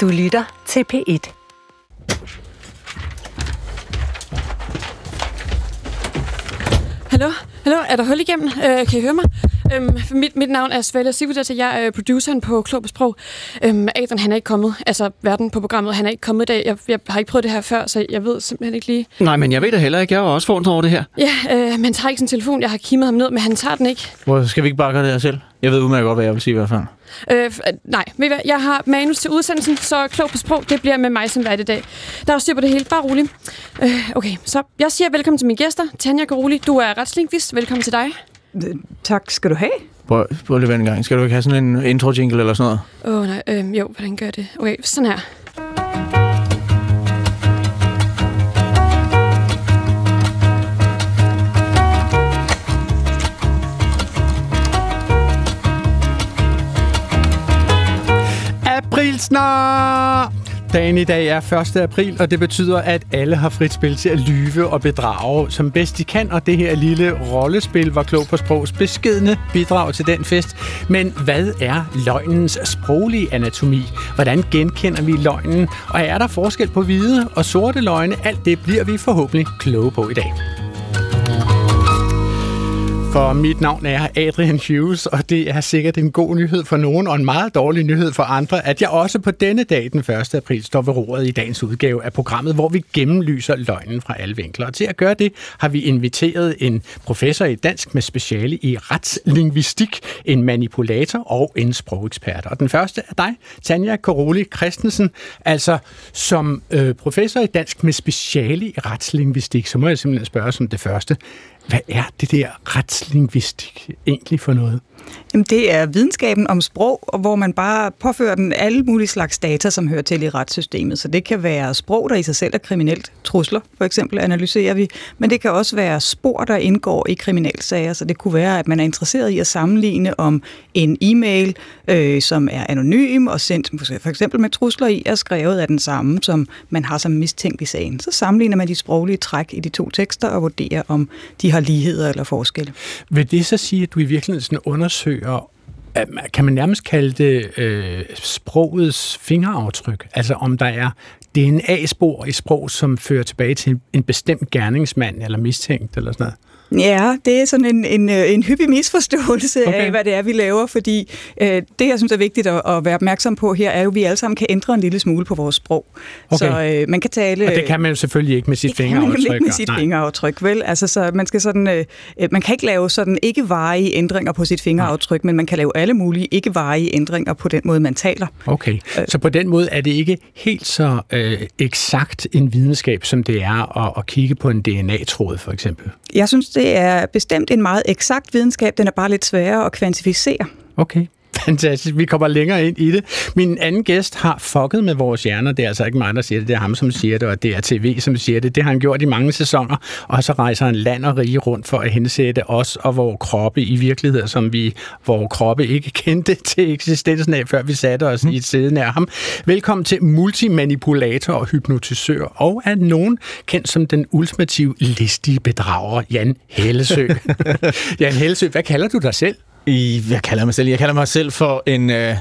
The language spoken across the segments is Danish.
Du lytter til P1. Hallo? Hallo? Er der hul igennem? Øh, kan I høre mig? Øhm, mit, mit navn er Svelle Sigurd, jeg er produceren på Klog på Sprog. Øhm, Adrian, han er ikke kommet. Altså, verden på programmet, han er ikke kommet i dag. Jeg, jeg har ikke prøvet det her før, så jeg ved simpelthen ikke lige... Nej, men jeg ved det heller ikke. Jeg har også forundret over det her. Ja, øh, men tager ikke sin telefon. Jeg har kimmet ham ned, men han tager den ikke. Hvor skal vi ikke bare gøre det her selv? Jeg ved udmærket godt, hvad jeg vil sige i hvert fald. Øh, øh, nej, ved I hvad? Jeg har manus til udsendelsen, så klog på sprog, det bliver med mig som vært i dag. Der er styr på det hele, bare roligt. Øh, okay, så jeg siger velkommen til mine gæster. Tanja Garoli, du er retslingvist. Velkommen til dig. Øh, tak skal du have. Prøv, prøv lige en gang. Skal du ikke have sådan en intro-jingle eller sådan noget? Åh oh, nej, øh, jo, hvordan gør det? Okay, sådan her. Aprilsnar! Dagen i dag er 1. april, og det betyder, at alle har frit spil til at lyve og bedrage, som bedst de kan, og det her lille rollespil var klog på sprogs beskedne bidrag til den fest. Men hvad er løgnens sproglige anatomi? Hvordan genkender vi løgnen? Og er der forskel på hvide og sorte løgne? Alt det bliver vi forhåbentlig kloge på i dag. For mit navn er Adrian Hughes, og det er sikkert en god nyhed for nogen, og en meget dårlig nyhed for andre, at jeg også på denne dag, den 1. april, står ved roret i dagens udgave af programmet, hvor vi gennemlyser løgnen fra alle vinkler. Og til at gøre det har vi inviteret en professor i dansk med speciale i retslingvistik, en manipulator og en sprogekspert. Og den første er dig, Tanja Koroli Christensen. Altså, som øh, professor i dansk med speciale i retslingvistik, så må jeg simpelthen spørge som det første. Hvad er det der retslingvistik egentlig for noget? Jamen, det er videnskaben om sprog, hvor man bare påfører den alle mulige slags data, som hører til i retssystemet. Så det kan være sprog, der i sig selv er kriminelt. Trusler, for eksempel, analyserer vi. Men det kan også være spor, der indgår i kriminalsager. Så det kunne være, at man er interesseret i at sammenligne om en e-mail, øh, som er anonym og sendt for eksempel med trusler i, er skrevet af den samme, som man har som mistænkt i sagen. Så sammenligner man de sproglige træk i de to tekster og vurderer, om de har ligheder eller forskelle. Vil det så sige, at du i virkeligheden undersøger kan man nærmest kalde det øh, sprogets fingeraftryk? Altså om der er DNA-spor i sprog, som fører tilbage til en bestemt gerningsmand eller mistænkt eller sådan noget? Ja, det er sådan en, en, øh, en hyppig misforståelse okay. af, hvad det er, vi laver, fordi øh, det, jeg synes er vigtigt at, at være opmærksom på her, er jo, at vi alle sammen kan ændre en lille smule på vores sprog. Okay. Så øh, man kan tale... Og det kan man jo selvfølgelig ikke med sit fingeraftryk. Det kan man ikke med sit Nej. fingeraftryk, vel? Altså, så man, skal sådan, øh, øh, man kan ikke lave sådan ikke varige ændringer på sit fingeraftryk, Nej. men man kan lave alle mulige ikke varige ændringer på den måde, man taler. Okay, øh. så på den måde er det ikke helt så øh, eksakt en videnskab, som det er at, at kigge på en DNA-tråd, for eksempel? Jeg synes, det er bestemt en meget eksakt videnskab. Den er bare lidt sværere at kvantificere. Okay. Fantastisk. Vi kommer længere ind i det. Min anden gæst har fucket med vores hjerner. Det er altså ikke mig, der siger det. Det er ham, som siger det, og det er TV, som siger det. Det har han gjort i mange sæsoner, og så rejser han land og rige rundt for at hensætte os og vores kroppe i virkeligheder, som vi, vores kroppe ikke kendte til eksistensen af, før vi satte os mm. i et sæde nær ham. Velkommen til multimanipulator og hypnotisør, og er nogen kendt som den ultimative listige bedrager, Jan Hellesø. Jan Hellesø, hvad kalder du dig selv? I, hvad kalder jeg mig selv? Jeg kalder mig selv for en... Øh,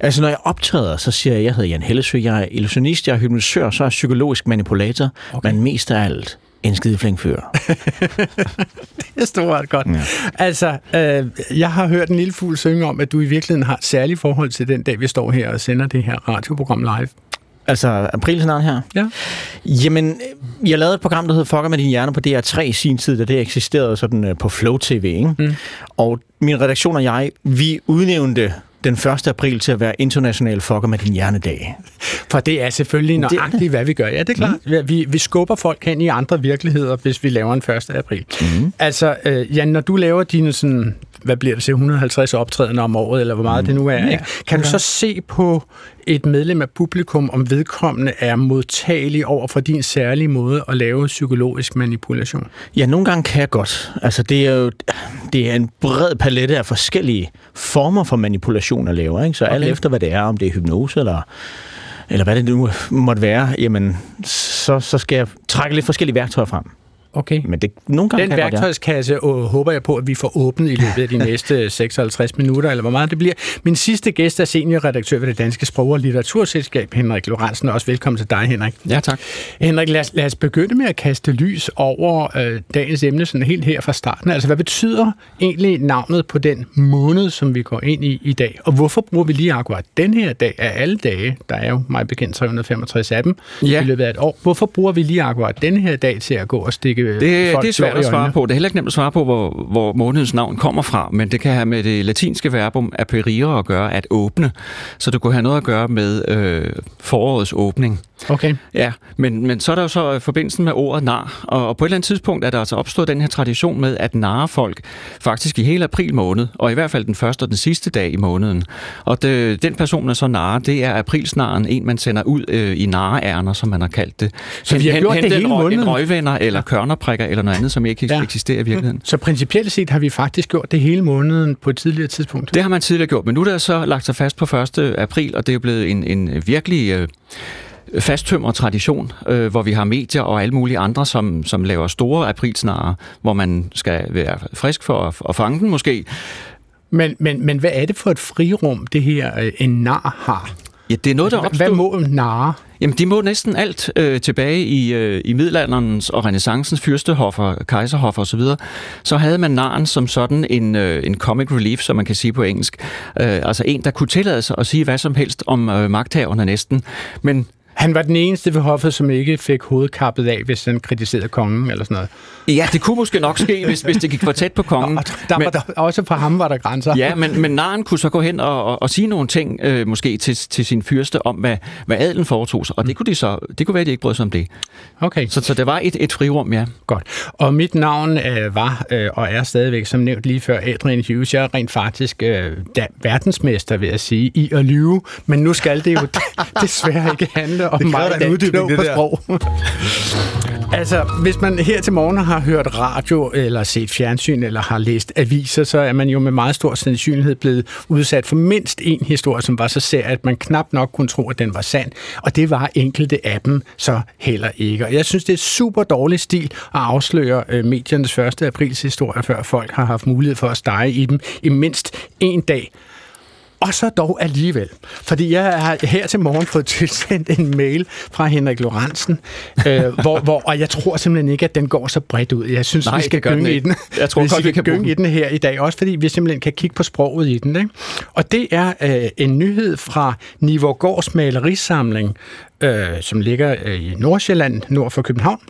altså, når jeg optræder, så siger jeg, at jeg hedder Jan Hellesø, jeg er illusionist, jeg er hypnotisør, så er jeg psykologisk manipulator, okay. men mest af alt en skide fører. det er stort godt. Ja. Altså, øh, jeg har hørt en lille fugl synge om, at du i virkeligheden har et særligt forhold til den dag, vi står her og sender det her radioprogram live. Altså aprilsnaren her? Ja. Jamen, jeg lavede et program, der hed Fucker med din hjerne på DR3 i sin tid, da det eksisterede sådan øh, på Flow TV. Ikke? Mm. Og min redaktion og jeg, vi udnævnte den 1. april til at være international fucker med din hjernedag. For det er selvfølgelig nøjagtigt, det hvad vi gør. Ja, det er klart. Mm. Vi, vi skubber folk hen i andre virkeligheder, hvis vi laver en 1. april. Mm. Altså, øh, Jan, når du laver dine sådan hvad bliver det til, 150 optrædende om året, eller hvor meget mm. det nu er. Ja, ikke? Kan okay. du så se på et medlem af publikum, om vedkommende er modtagelig over for din særlige måde at lave psykologisk manipulation? Ja, nogle gange kan jeg godt. Altså, det er jo det er en bred palette af forskellige former for manipulation at lave. Ikke? Så okay. alt efter, hvad det er, om det er hypnose eller eller hvad det nu måtte være, jamen, så, så skal jeg trække lidt forskellige værktøjer frem. Okay. Men det, nogle gange Den kan jeg godt, ja. værktøjskasse øh, håber jeg på, at vi får åbnet i løbet af de næste 56 minutter, eller hvor meget det bliver. Min sidste gæst er seniorredaktør ved det Danske Sprog- og Litteraturselskab, Henrik Lorentzen. Også velkommen til dig, Henrik. Ja, tak. Henrik, lad os, lad os begynde med at kaste lys over øh, dagens emne, sådan helt her fra starten. Altså, hvad betyder egentlig navnet på den måned, som vi går ind i i dag? Og hvorfor bruger vi lige akkurat den her dag af alle dage? Der er jo meget bekendt 365 af dem Ja. i løbet af et år. Hvorfor bruger vi lige akkurat denne her dag til at gå og stikke folk det er blår svært at svare på. Det er heller ikke nemt at svare på, hvor, hvor månedens navn kommer fra, men det kan have med det latinske verbum aperire at gøre, at åbne. Så det kunne have noget at gøre med øh, forårets åbning. Okay. Ja, men, men så er der jo så øh, forbindelsen med ordet nar, og, og på et eller andet tidspunkt er der altså opstået den her tradition med at narre folk faktisk i hele april måned, og i hvert fald den første og den sidste dag i måneden. Og det, den person, der så narre, det er aprilsnaren, en man sender ud øh, i narreærner, som man har kaldt det. Så vi har gjort det Hent en hele måneden? En røgvenner eller kørnerprikker eller noget andet, som ikke ja. eksisterer i virkeligheden. Så principielt set har vi faktisk gjort det hele måneden på et tidligere tidspunkt. Det har man tidligere gjort, men nu er der så lagt sig fast på 1. april, og det er jo blevet en, en virkelig øh, fasttømret tradition, øh, hvor vi har medier og alle mulige andre, som, som laver store aprilsnarer, hvor man skal være frisk for at, at fange den måske. Men, men, men hvad er det for et frirum, det her øh, en nar har? Ja, det er noget, der Hvad opstod... må narre? Jamen, de må næsten alt øh, tilbage i, øh, i middelalderens og renaissancens fyrstehoffer, kejserhoffer osv. Så havde man naren som sådan en, øh, en comic relief, som man kan sige på engelsk. Øh, altså en, der kunne tillade sig at sige hvad som helst om øh, magthaverne næsten. Men Han var den eneste ved hoffet, som ikke fik hovedet kappet af, hvis han kritiserede kongen eller sådan noget. ja, det kunne måske nok ske, hvis, hvis det gik for tæt på kongen. Og der men, var der, også for ham var der grænser. Ja, men, men naren kunne så gå hen og, og, og sige nogle ting, øh, måske til, til sin fyrste, om hvad, hvad adelen foretog sig. Og det kunne, de så, det kunne være, at de ikke brød sig om det. Okay, Så, så det var et, et frirum, ja. godt. Og mit navn øh, var øh, og er stadigvæk, som nævnt lige før, Adrian Hughes. Jeg er rent faktisk øh, da, verdensmester, vil jeg sige, i at lyve. Men nu skal det jo desværre ikke handle om Det mig, der er klog det på sprog. Altså, hvis man her til morgen har hørt radio, eller set fjernsyn, eller har læst aviser, så er man jo med meget stor sandsynlighed blevet udsat for mindst en historie, som var så sær, at man knap nok kunne tro, at den var sand. Og det var enkelte af dem så heller ikke. Og jeg synes, det er super dårlig stil at afsløre øh, mediernes 1. aprils historie, før folk har haft mulighed for at stege i dem i mindst en dag. Og så dog alligevel. Fordi jeg har her til morgen fået tilsendt en mail fra Henrik Lorentzen, øh, hvor, hvor, og jeg tror simpelthen ikke, at den går så bredt ud. Jeg synes, Nej, vi skal gynge i den. Jeg tror vi godt, vi kan gynge i den her i dag, også fordi vi simpelthen kan kigge på sproget i den. Ikke? Og det er øh, en nyhed fra Nivågårds malerisamling, øh, som ligger øh, i Nordsjælland, nord for København.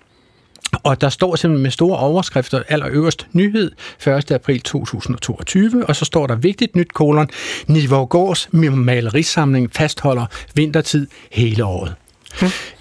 Og der står simpelthen med store overskrifter, allerøverst nyhed, 1. april 2022, og så står der vigtigt nyt kolon, Nivågårds malerisamling fastholder vintertid hele året.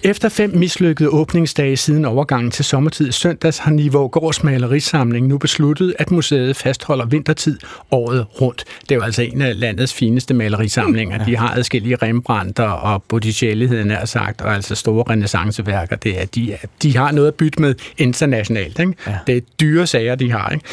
Efter fem mislykkede åbningsdage siden overgangen til sommertid i søndags har Nivågårds malerisamling nu besluttet, at museet fastholder vintertid året rundt. Det er jo altså en af landets fineste malerisamlinger. De har adskillige Rembrandter og Botticelli, havde nær sagt, og altså store renaissanceværker. Det er, de, er, de har noget at bytte med internationalt. Ikke? Ja. Det er dyre sager, de har. Ikke?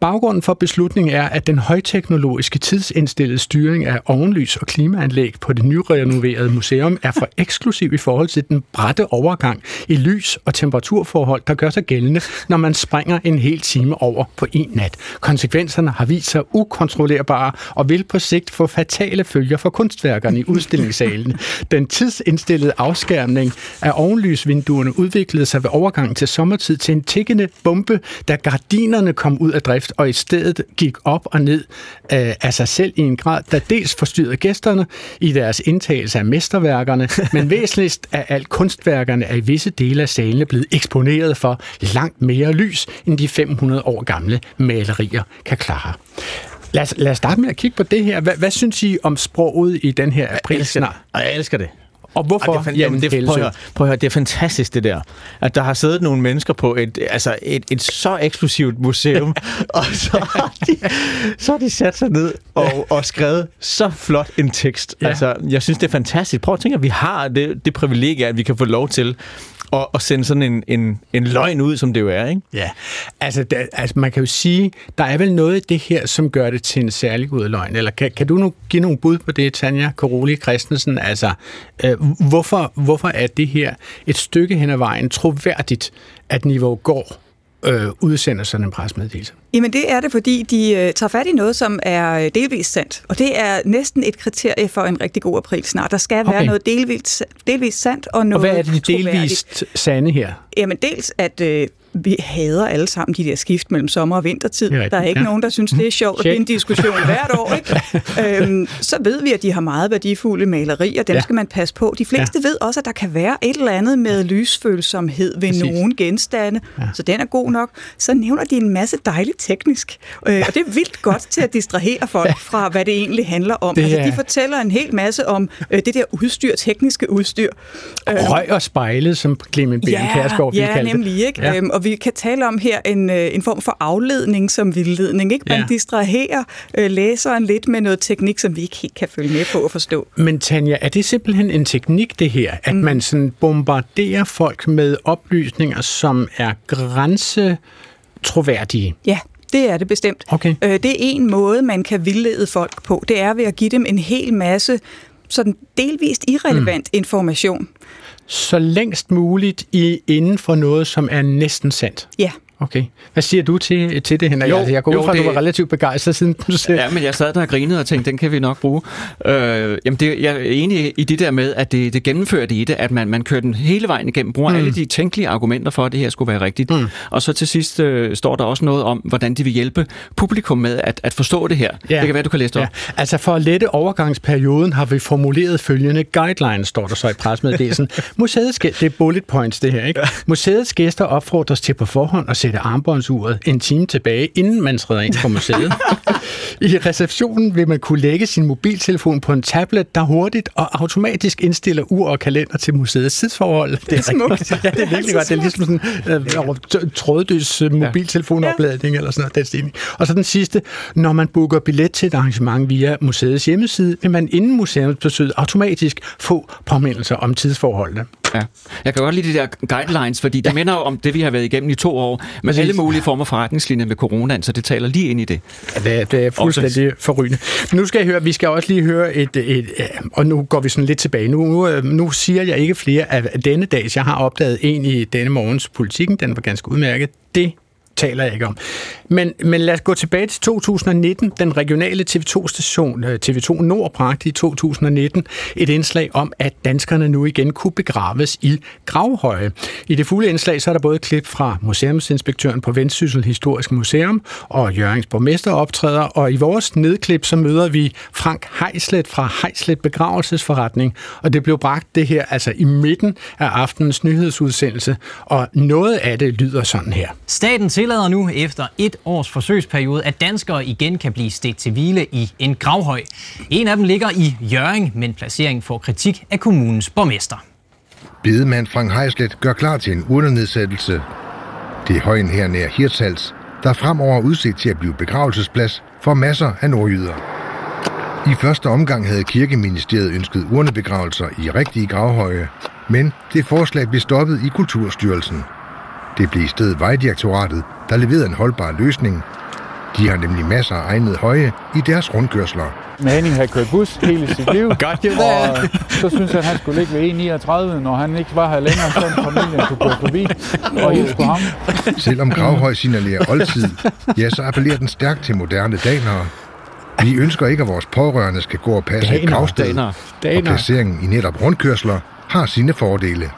Baggrunden for beslutningen er, at den højteknologiske tidsindstillede styring af ovenlys og klimaanlæg på det nyrenoverede museum er for eksklusiv i forhold til den bratte overgang i lys- og temperaturforhold, der gør sig gældende, når man springer en hel time over på en nat. Konsekvenserne har vist sig ukontrollerbare og vil på sigt få fatale følger for kunstværkerne i udstillingssalen. Den tidsindstillede afskærmning af ovenlysvinduerne udviklede sig ved overgangen til sommertid til en tikkende bombe, da gardinerne kom ud af drift og i stedet gik op og ned øh, af sig selv i en grad, der dels forstyrrede gæsterne i deres indtagelse af mesterværkerne, men væsentligst af alt kunstværkerne er i visse dele af salene blevet eksponeret for langt mere lys, end de 500 år gamle malerier kan klare. Lad os, lad os starte med at kigge på det her. Hvad, hvad synes I om sproget i den her aprilsnar? Og jeg elsker det. Og hvorfor? Ej, det er, fan- jamen, det, prøv, at høre, prøv at høre, det er fantastisk det der, at der har siddet nogle mennesker på et, altså et, et så eksklusivt museum, og så har, de, så har de sat sig ned og, og skrevet så flot en tekst. Ja. Altså, jeg synes, det er fantastisk. Prøv at tænke, at vi har det, det privilegie, at vi kan få lov til og, og sende sådan en, en, en løgn ud, som det jo er, ikke? Ja, altså, der, altså man kan jo sige, der er vel noget i det her, som gør det til en særlig god løgn. Eller kan, kan du nu give nogle bud på det, Tanja Karoli Christensen? Altså, øh, hvorfor, hvorfor er det her et stykke hen ad vejen troværdigt, at Niveau går øh, udsender sådan en presmeddelelse? Jamen det er det, fordi de øh, tager fat i noget, som er øh, delvist sandt. Og det er næsten et kriterie for en rigtig god april snart. Der skal være Okay. noget delvist, delvist sandt og Og noget hvad er det delvist sande her? Jamen dels, at øh, vi hader alle sammen de der skift mellem sommer og vintertid. Er rigtigt, der er ikke ja. ja. nogen, der synes, det er sjovt, og det er en diskussion hvert år. Ikke? øhm, så ved vi, at de har meget værdifulde malerier. Dem Ja. ja. skal man passe på. De fleste ja. ved også, at der kan være et eller andet med lysfølsomhed ved Præcis. nogle genstande. Ja. Ja. Så den er god nok. Så nævner de en masse dejligt teknisk. Øh, og det er vildt godt til at distrahere folk fra, hvad det egentlig handler om. Det altså, de fortæller en hel masse om øh, det der udstyr, tekniske udstyr. Øh, Røg og spejlet, som Clement Beren Ja, Kærsgaard ville ja kalde det. nemlig. Ikke? Ja. Øhm, og vi kan tale om her en, en form for afledning som vildledning. Ikke? Man Ja. distraherer øh, læseren lidt med noget teknik, som vi ikke helt kan følge med på og forstå. Men Tanja, er det simpelthen en teknik, det her? At mm. man sådan bombarderer folk med oplysninger, som er grænsetroværdige? Ja, det er det bestemt. Okay. Øh, det er en måde, man kan vildlede folk på. Det er ved at give dem en hel masse sådan delvist irrelevant mm. information. Så længst muligt i, inden for noget, som er næsten sandt. Ja. Okay. Hvad siger du til, til det, Henrik? Jo, altså, jeg går ud jo, fra, at du det- var relativt begejstret siden du selv... Ja, men jeg sad der og grinede og tænkte, den kan vi nok bruge. Øh, jamen det, jeg er enig i det der med, at det, det gennemførte i det, at man, man kører den hele vejen igennem, bruger mm. alle de tænkelige argumenter for, at det her skulle være rigtigt. Mm. Og så til sidst øh, står der også noget om, hvordan de vil hjælpe publikum med at, at forstå det her. Ja. Det kan være, du kan læse det op. Ja, altså for at lette overgangsperioden har vi formuleret følgende guidelines, står der så i presmeddelelsen. Museets det er bullet points det her, ikke? Museets gæster opfordres til på forhånd at sætte armbåndsuret en time tilbage, inden man træder ind på museet. I receptionen vil man kunne lægge sin mobiltelefon på en tablet, der hurtigt og automatisk indstiller ur og kalender til museets tidsforhold. Det er Smukt. rigtig- Ja, det er virkelig godt. Det er ligesom sådan øh, trådløs øh, mobiltelefonopladning eller sådan noget. Den stil. Og så den sidste. Når man booker billet til et arrangement via museets hjemmeside, vil man inden museumsbesøget automatisk få påmindelser om tidsforholdene. Ja. Jeg kan godt lide de der guidelines, fordi det minder jo om det, vi har været igennem i to år, Præcis. alle mulige former for retningslinjer med coronaen, så det taler lige ind i det. Ja, det, er- det er fuldstændig forrygende. Men nu skal jeg høre, vi skal også lige høre et, et, et og nu går vi sådan lidt tilbage. Nu, nu, øh, nu siger jeg ikke flere af denne dags. Jeg har opdaget en i denne morgens politikken. Den var ganske udmærket. Det taler jeg ikke om. Men, men lad os gå tilbage til 2019. Den regionale TV2-station øh, TV2 Nord bragte i 2019 et indslag om, at danskerne nu igen kunne begraves i gravhøje. I det fulde indslag så er der både klip fra museumsinspektøren på Vendsyssel Historisk Museum og Jørgens borgmester optræder, og i vores nedklip så møder vi Frank Heislet fra Heislet Begravelsesforretning, og det blev bragt det her altså i midten af aftenens nyhedsudsendelse, og noget af det lyder sådan her. Staten tillader nu efter et års forsøgsperiode, at danskere igen kan blive stedt til hvile i en gravhøj. En af dem ligger i Jøring, men placeringen får kritik af kommunens borgmester. Bedemand Frank Heislet gør klar til en urnenedsættelse. Det er højen her nær Hirtshals, der fremover er udsigt til at blive begravelsesplads for masser af nordjyder. I første omgang havde kirkeministeriet ønsket urnebegravelser i rigtige gravhøje, men det forslag blev stoppet i Kulturstyrelsen. Det blev i stedet Vejdirektoratet, der leverede en holdbar løsning. De har nemlig masser af egnet høje i deres rundkørsler. Men Henning havde kørt bus hele sit liv. Godt, jo og så synes han, at han skulle ligge ved 1,39, når han ikke var her længere, så familien kunne gå forbi og hilse på ham. Selvom gravhøj signalerer oldtid, ja, så appellerer den stærkt til moderne danere. Vi ønsker ikke, at vores pårørende skal gå og passe et Danere, gravsted, danere, og danere. placeringen i netop rundkørsler har sine fordele.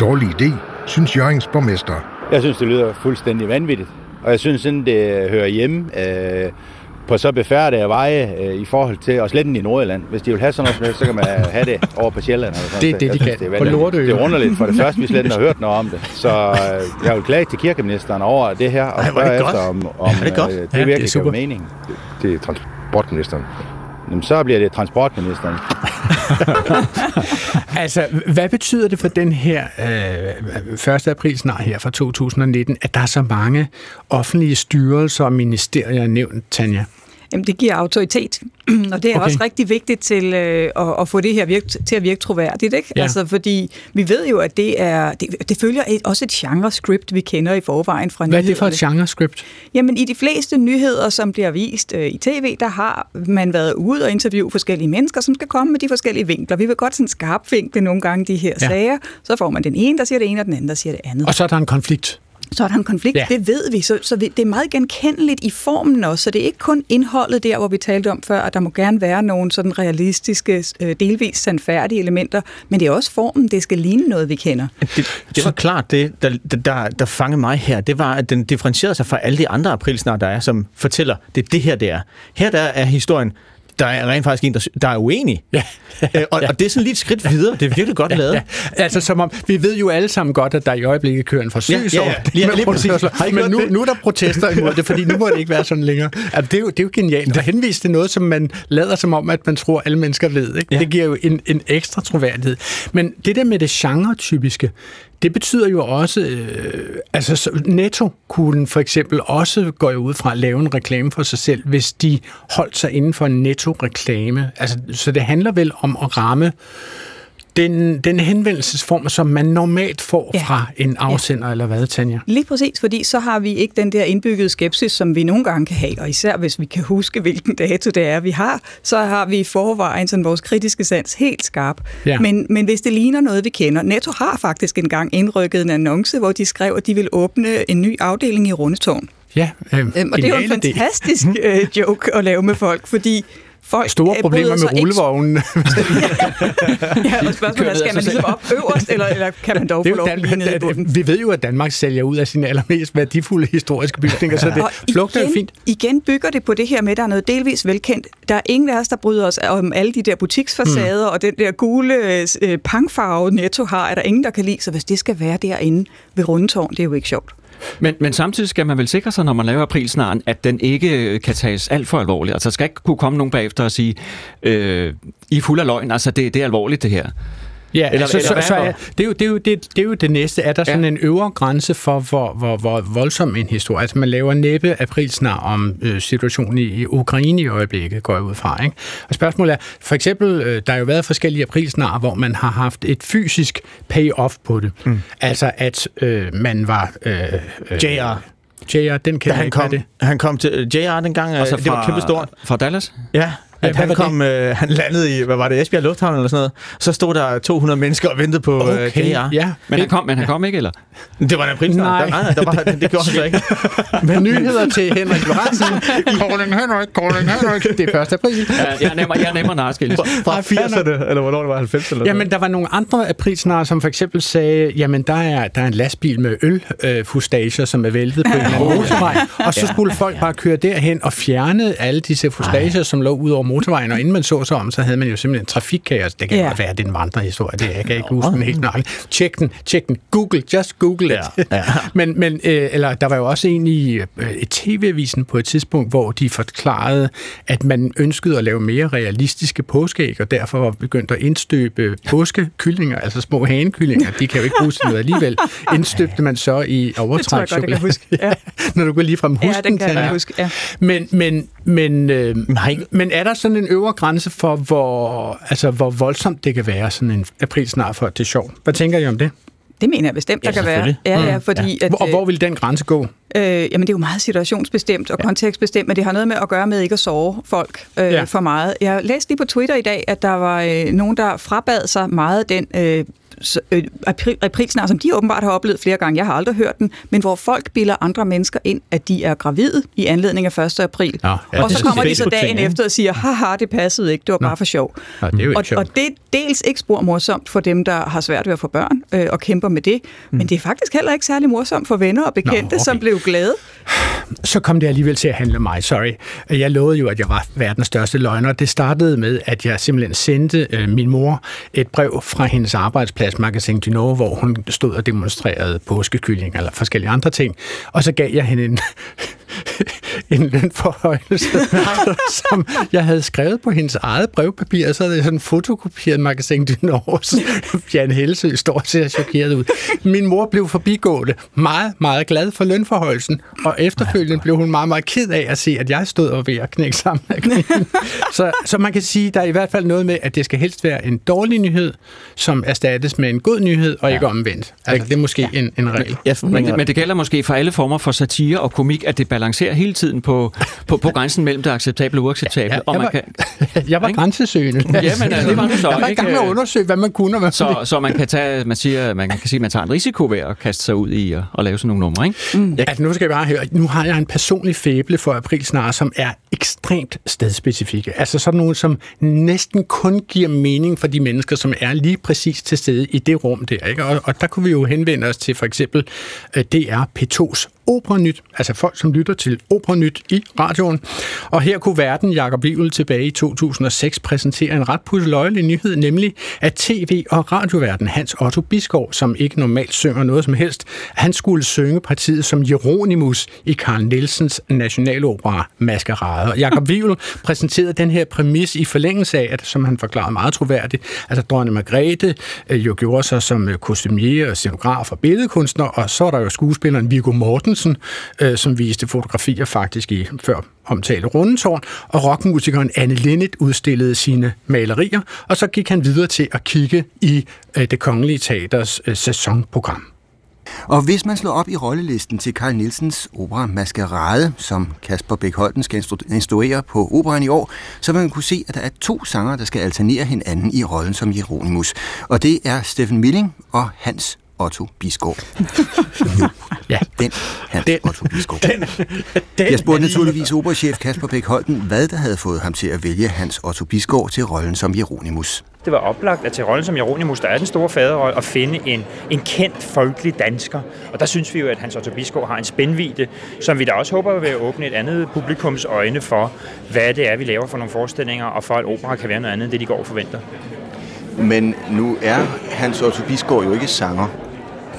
Dårlig idé, synes Jørgens borgmester. Jeg synes, det lyder fuldstændig vanvittigt. Og jeg synes, sådan det hører hjemme øh, på så befærdede veje øh, i forhold til, og slet ikke i Nordjylland. Hvis de vil have sådan noget, så kan man have det over på Sjælland. Eller sådan Det er noget. det, Jeg de synes, kan. er På. Lortø. Det er underligt for det første, vi slet ikke har hørt noget om det. Så øh, jeg vil klage til kirkeministeren over det her, og Ej, er spørge det godt. efter, om, om Er det godt? øh, Ja, det det er virkelig super. mening. Det er transportministeren. Jamen, så bliver det transportministeren. Altså, hvad betyder det for den her øh, 1. april snart her fra 2019, at der er så mange offentlige styrelser og ministerier nævnt, Tanja? Jamen, det giver autoritet, og det er Okay. også rigtig vigtigt til øh, at, at få det her virke, til at virke troværdigt, ikke? Ja. Altså, fordi vi ved jo, at det er det, det følger et, også et genre-script, vi kender i forvejen fra Hvad er det for et nyhederne. genre-script? Jamen, i de fleste nyheder, som bliver vist øh, i tv, der har man været ude og interviewe forskellige mennesker, som skal komme med de forskellige vinkler. Vi vil godt sådan skarp vinkle nogle gange de her ja. sager. Så får man den ene, der siger det ene, og den anden, der siger det andet. Og så er der en konflikt. Så er der en konflikt. Ja. Det ved vi, så, så det er meget genkendeligt i formen også, så det er ikke kun indholdet der, hvor vi talte om før, at der må gerne være nogle sådan realistiske, øh, delvis sandfærdige elementer, men det er også formen, det skal ligne noget, vi kender. Det, det var klart det, der, der, der fangede mig her. Det var, at den differentierede sig fra alle de andre aprilsnar, der er, som fortæller, det er det her, det er. Her der er historien, der er rent faktisk en, der, der er uenig. Ja. Øh, og, og det er sådan lige et skridt videre. Det er virkelig godt lavet. Ja, altså som om, vi ved jo alle sammen godt, at der i øjeblikket kører en forsøgsår. Ja, ja, ja. Lige- lige præcis. Har I Men nu, nu er der protester imod det, fordi nu må det ikke være sådan længere. Altså, det, er jo, det er jo genialt. At henvise til noget, som man lader som om, at man tror, alle mennesker ved. Ikke? Ja. Det giver jo en, en ekstra troværdighed. Men det der med det genre-typiske, det betyder jo også, øh, altså Netto kunne for eksempel også, går ud fra, at lave en reklame for sig selv, hvis de holdt sig inden for en netto-reklame. Altså, så det handler vel om at ramme den, den henvendelsesform, som man normalt får Ja. fra en afsender, ja. eller hvad, Tanja? Lige præcis, fordi så har vi ikke den der indbyggede skepsis, som vi nogle gange kan have, og især hvis vi kan huske, hvilken dato det er, vi har, så har vi i forvejen sådan vores kritiske sans helt skarp. Ja. Men, men hvis det ligner noget, vi kender, Netto har faktisk engang indrykket en annonce, hvor de skrev, at de vil åbne en ny afdeling i Rundetårn. Ja, øh, Øhm, og det er jo en fantastisk øh, joke at lave med folk, fordi folk Store problemer med rullevognen. Ja, og spørgsmålet er, skal man ligesom op øverst, eller, eller kan man dog Det få er lov at blive nede i bunden? vi ved jo, at Danmark sælger ud af sine allermest værdifulde historiske bygninger, så det Og flugter igen, fint. igen bygger det på det her med, at der er noget delvis velkendt. Der er ingen af os, der bryder os om alle de der butiksfacader, mm. og den der gule øh, pangfarve Netto har, er der ingen, der kan lide. Så hvis det skal være derinde ved Rundetårn, det er jo ikke sjovt. Men, men samtidig skal man vel sikre sig, når man laver aprilsnaren, at den ikke øh, kan tages alt for alvorligt. Altså, der skal ikke kunne komme nogen bagefter og sige, øh, I er fuld af løgn, altså det, det er alvorligt det her. Ja, Eller- eller, så, eller så, så er det, er jo, det, er jo, det, det er jo det næste. Er der sådan Ja. en øvre grænse for, hvor, hvor, hvor voldsom en historie? Altså, man laver næppe aprilsnar om øh, situationen i, i Ukraine i øjeblikket, går jeg ud fra. Ikke? Og spørgsmålet er, for eksempel, øh, der har jo været forskellige aprilsnar, hvor man har haft et fysisk payoff på det. Mm. Altså, at øh, man var... Øh, øh, JR. JR, den Da kan jeg han kom, det? han kom til JR dengang, Og så øh, det var kæmpestort. Fra Dallas? Ja, at han, kom, øh, han landede i, hvad var det, Esbjerg Lufthavn eller sådan noget. Så stod der 200 mennesker og ventede på okay. Okay, JR. ja. Men han kom, men han kom ikke, eller? Det var en aprilsnar. Nej. Nej, nej, der var, det gjorde han så ikke. Med nyheder til Henrik Lorentzen. Calling Henrik, calling Henrik. Det er 1. april. Ja, jeg er nemmere, jeg er nemmere narskildes. Fra 80'erne, eller hvornår det var, 90'erne eller Jamen, der var nogle andre aprilsnare, som for eksempel sagde, jamen, der er, der er en lastbil med ølfustager, som er væltet på en motorvej, og så skulle folk bare køre derhen og fjerne alle disse fustager, som lå ud over motorvejen, og inden man så sig om, så havde man jo simpelthen trafikkaos. Det kan Ja. godt være, at det er en vandrehistorie, det er, jeg kan ikke huske den helt nøjagtigt. Tjek den, tjek den, google, just google it. Ja, ja. men, men øh, eller, der var jo også en i øh, et tv-avisen på et tidspunkt, hvor de forklarede, at man ønskede at lave mere realistiske påskeæg, og derfor var begyndt at indstøbe påskekyllinger, altså små hanekyllinger. De kan jo ikke bruges til noget alligevel. Indstøbte man så i Det tror jeg godt, jeg kan huske. Ja, Når du går lige frem ja den kan jeg huske. Ja. men, men, men, øh, men er der sådan en øvre grænse for, hvor, altså, hvor voldsomt det kan være, sådan en aprilsnar for det er sjovt? Hvad tænker I om det? Det mener jeg bestemt, der Ja, kan være. Ja, ja, fordi at, Og hvor vil den grænse gå? Øh, jamen, det er jo meget situationsbestemt og ja. kontekstbestemt, men det har noget med at gøre med ikke at sove folk øh, Ja. ja. for meget. Jeg læste lige på Twitter i dag, at der var øh, nogen, der frabad sig meget den øh, øh, aprilsnar, som de åbenbart har oplevet flere gange. Jeg har aldrig hørt den, men hvor folk bilder andre mennesker ind, at de er gravide i anledning af 1. april. Ja, ja, og så kommer de så dagen ikke? efter og siger, haha, det passede ikke, det var bare for sjov. Nå, det er jo og, og det er dels ikke spor morsomt for dem, der har svært ved at få børn øh, og kæmper med det, mm. men det er faktisk heller ikke særlig morsomt for venner og bekendte, okay. som blev glade. så kom det alligevel til at handle om mig, sorry. Jeg lovede jo, at jeg var verdens største løgner. Det startede med, at jeg simpelthen sendte øh, min mor et brev fra hendes arbejdsplads, Magasin du Nord, hvor hun stod og demonstrerede påskekylling eller forskellige andre ting. Og så gav jeg hende en, en lønforhøjelse, som jeg havde skrevet på hendes eget brevpapir, og så havde jeg sådan fotokopieret Magasin du Nords Jan Helsø står og ser chokeret ud. Min mor blev forbigående, meget, meget glad for lønforhøjelsen, og efterfølgende blev hun meget, meget ked af at se, at jeg stod og ved at knække sammen så, så man kan sige, der er i hvert fald noget med, at det skal helst være en dårlig nyhed, som erstattes med en god nyhed, og ikke omvendt. Altså, det er måske en, en regel. Jeg Men, men det gælder måske for alle former for satire og komik, at det balancerer hele tiden på, på, på grænsen mellem det acceptable og uacceptable. Ja, og jeg, man var, kan, jeg var grænsesøgende. Ja, men øh, det var du så. Jeg var i gang med at undersøge, hvad man kunne. Og hvad så, så man kan tage, man siger, man kan sige, at man tager en risiko ved at kaste sig ud i at, at lave sådan nogle numre, ikke? Mm. Ja, altså, nu skal jeg bare høre, nu har jeg en personlig fæble for april snart, som er ekstremt stedspecifikke. Altså sådan nogle, som næsten kun giver mening for de mennesker, som er lige præcis til stede i det rum der. Ikke? Og, og der kunne vi jo henvende os til for eksempel uh, DR P2's Operanyt, altså folk, som lytter til Operanyt i radioen. Og her kunne verden Jakob Wivel tilbage i 2006 præsentere en ret pusseløjelig nyhed, nemlig at tv- og radioverden Hans Otto Biskov, som ikke normalt synger noget som helst, han skulle synge partiet som Jeronimus i Carl Nielsens nationalopera Maskerade. Og Jakob Wivel præsenterede den her præmis i forlængelse af, at, som han forklarede meget troværdigt, altså dronning Margrethe øh, jo gjorde sig som øh, kostumier, scenograf og billedkunstner, og så er der jo skuespilleren Viggo Mortensen, øh, som viste fotografier faktisk i før omtalte Rundetårn, og rockmusikeren Anne Linnet udstillede sine malerier, og så gik han videre til at kigge i øh, det kongelige teaters øh, sæsonprogram. Og hvis man slår op i rollelisten til Carl Nielsens opera Maskerade, som Kasper Bæk Holten skal instruere på operan i år, så vil man kunne se, at der er to sanger, der skal alternere hinanden i rollen som Jeronimus. Og det er Steffen Milling og Hans Otto Bisgaard. den Hans den, Otto Bisgaard. Den, den, jeg spurgte naturligvis operachef Kasper Bæk Holten, hvad der havde fået ham til at vælge Hans Otto Bisgaard til rollen som Jeronimus. Det var oplagt, at til rollen som Jeronimus, der er den store faderrolle, at finde en, en kendt folkelig dansker. Og der synes vi jo, at Hans Otto Bisgaard har en spændvide, som vi da også håber vil åbne et andet publikums øjne for, hvad det er, vi laver for nogle forestillinger, og for at opera kan være noget andet, end det de går og forventer. Men nu er Hans Otto Bisgaard jo ikke sanger.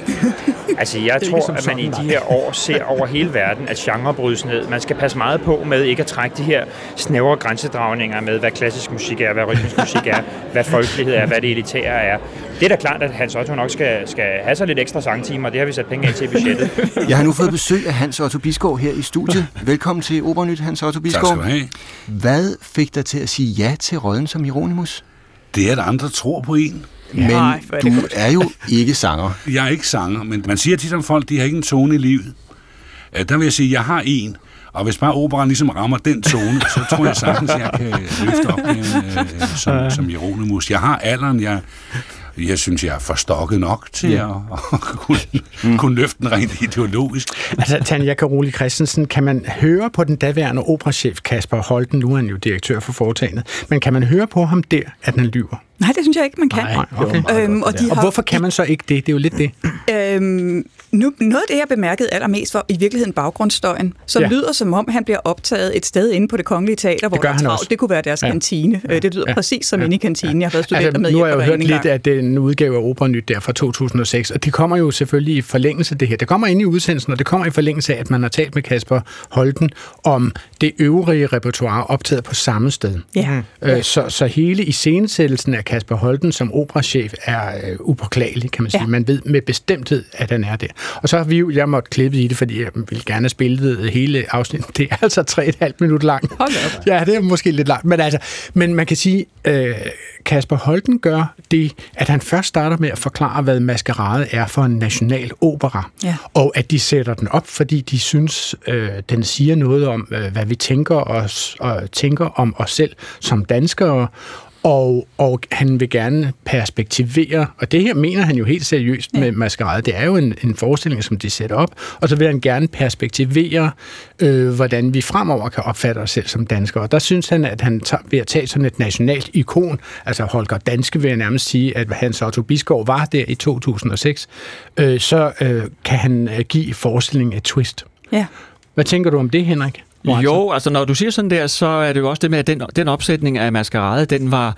altså, jeg tror, at man i de her år ser over hele verden, at genre brydes ned. Man skal passe meget på med ikke at trække de her snævre grænsedragninger med, hvad klassisk musik er, hvad rytmisk musik er, hvad folkelighed er, hvad det elitære er. Det er da klart, at Hans Otto nok skal, skal have sig lidt ekstra sangtimer, det har vi sat penge af til i budgettet. Jeg har nu fået besøg af Hans Otto Bisgaard her i studiet. Velkommen til Opernyt, Hans Otto Bisgaard. Tak skal du have. Hvad fik dig til at sige ja til rollen som Hieronymus? Det er, at andre tror på en. Men Nej, du er jo ikke sanger. Jeg er ikke sanger, men man siger tit om folk, de har ikke en tone i livet. Der vil jeg sige, at jeg har en, og hvis bare operan ligesom rammer den tone, så tror jeg sagtens, at jeg kan løfte opgaven øh, som, som Jeronimus. Jeg har alderen, jeg, jeg synes, jeg er forstokket nok til ja. at, at kunne, mm. kunne løfte den rent ideologisk. Altså, Tanja Karoli Christensen, kan man høre på den daværende operachef Kasper Holten, nu er han jo direktør for foretagendet, men kan man høre på ham der, at han lyver? Nej, det synes jeg ikke, man kan. Nej, okay. øhm, og, de og har, hvorfor kan man så ikke det? Det er jo lidt det. Øhm, nu, noget af det, jeg bemærkede allermest for i virkeligheden baggrundsstøjen, som ja. lyder som om, han bliver optaget et sted inde på det kongelige teater, hvor det, gør han også. det kunne være deres ja. kantine. Ja. Det lyder ja. præcis som ja. inde i kantinen. Jeg har været studenter altså, med Nu har jeg jo hørt lidt af den udgave af Operanyt der fra 2006, og det kommer jo selvfølgelig i forlængelse af det her. Det kommer ind i udsendelsen, og det kommer i forlængelse af, at man har talt med Kasper Holten om det øvrige repertoire optaget på samme sted. Ja. Øh, så, så hele iscenesættelsen af Kasper Holten som operachef er øh, upåklagelig, kan man sige. Ja. Man ved med bestemthed, at han er der. Og så har vi jo, jeg måtte klippe i det, fordi jeg ville gerne have spillet hele afsnittet. Det er altså 3,5 minutter langt. Hold op. Ja, det er måske lidt langt. Men, altså, men man kan sige, øh, Kasper Holten gør det, at han først starter med at forklare, hvad maskerade er for en national opera. Ja. Og at de sætter den op, fordi de synes, øh, den siger noget om, øh, hvad vi tænker, os, og tænker om os selv som danskere, og, og han vil gerne perspektivere, og det her mener han jo helt seriøst ja. med maskerade. Det er jo en, en forestilling, som de sætter op, og så vil han gerne perspektivere, øh, hvordan vi fremover kan opfatte os selv som danskere. Og der synes han, at han tager, ved at tage sådan et nationalt ikon, altså Holger Danske vil jeg nærmest sige, at Hans Otto Biskov var der i 2006, øh, så øh, kan han øh, give forestillingen et twist. Ja. Hvad tænker du om det, Henrik? Jo, altså når du siger sådan der, så er det jo også det med, at den, den opsætning af maskerade, den var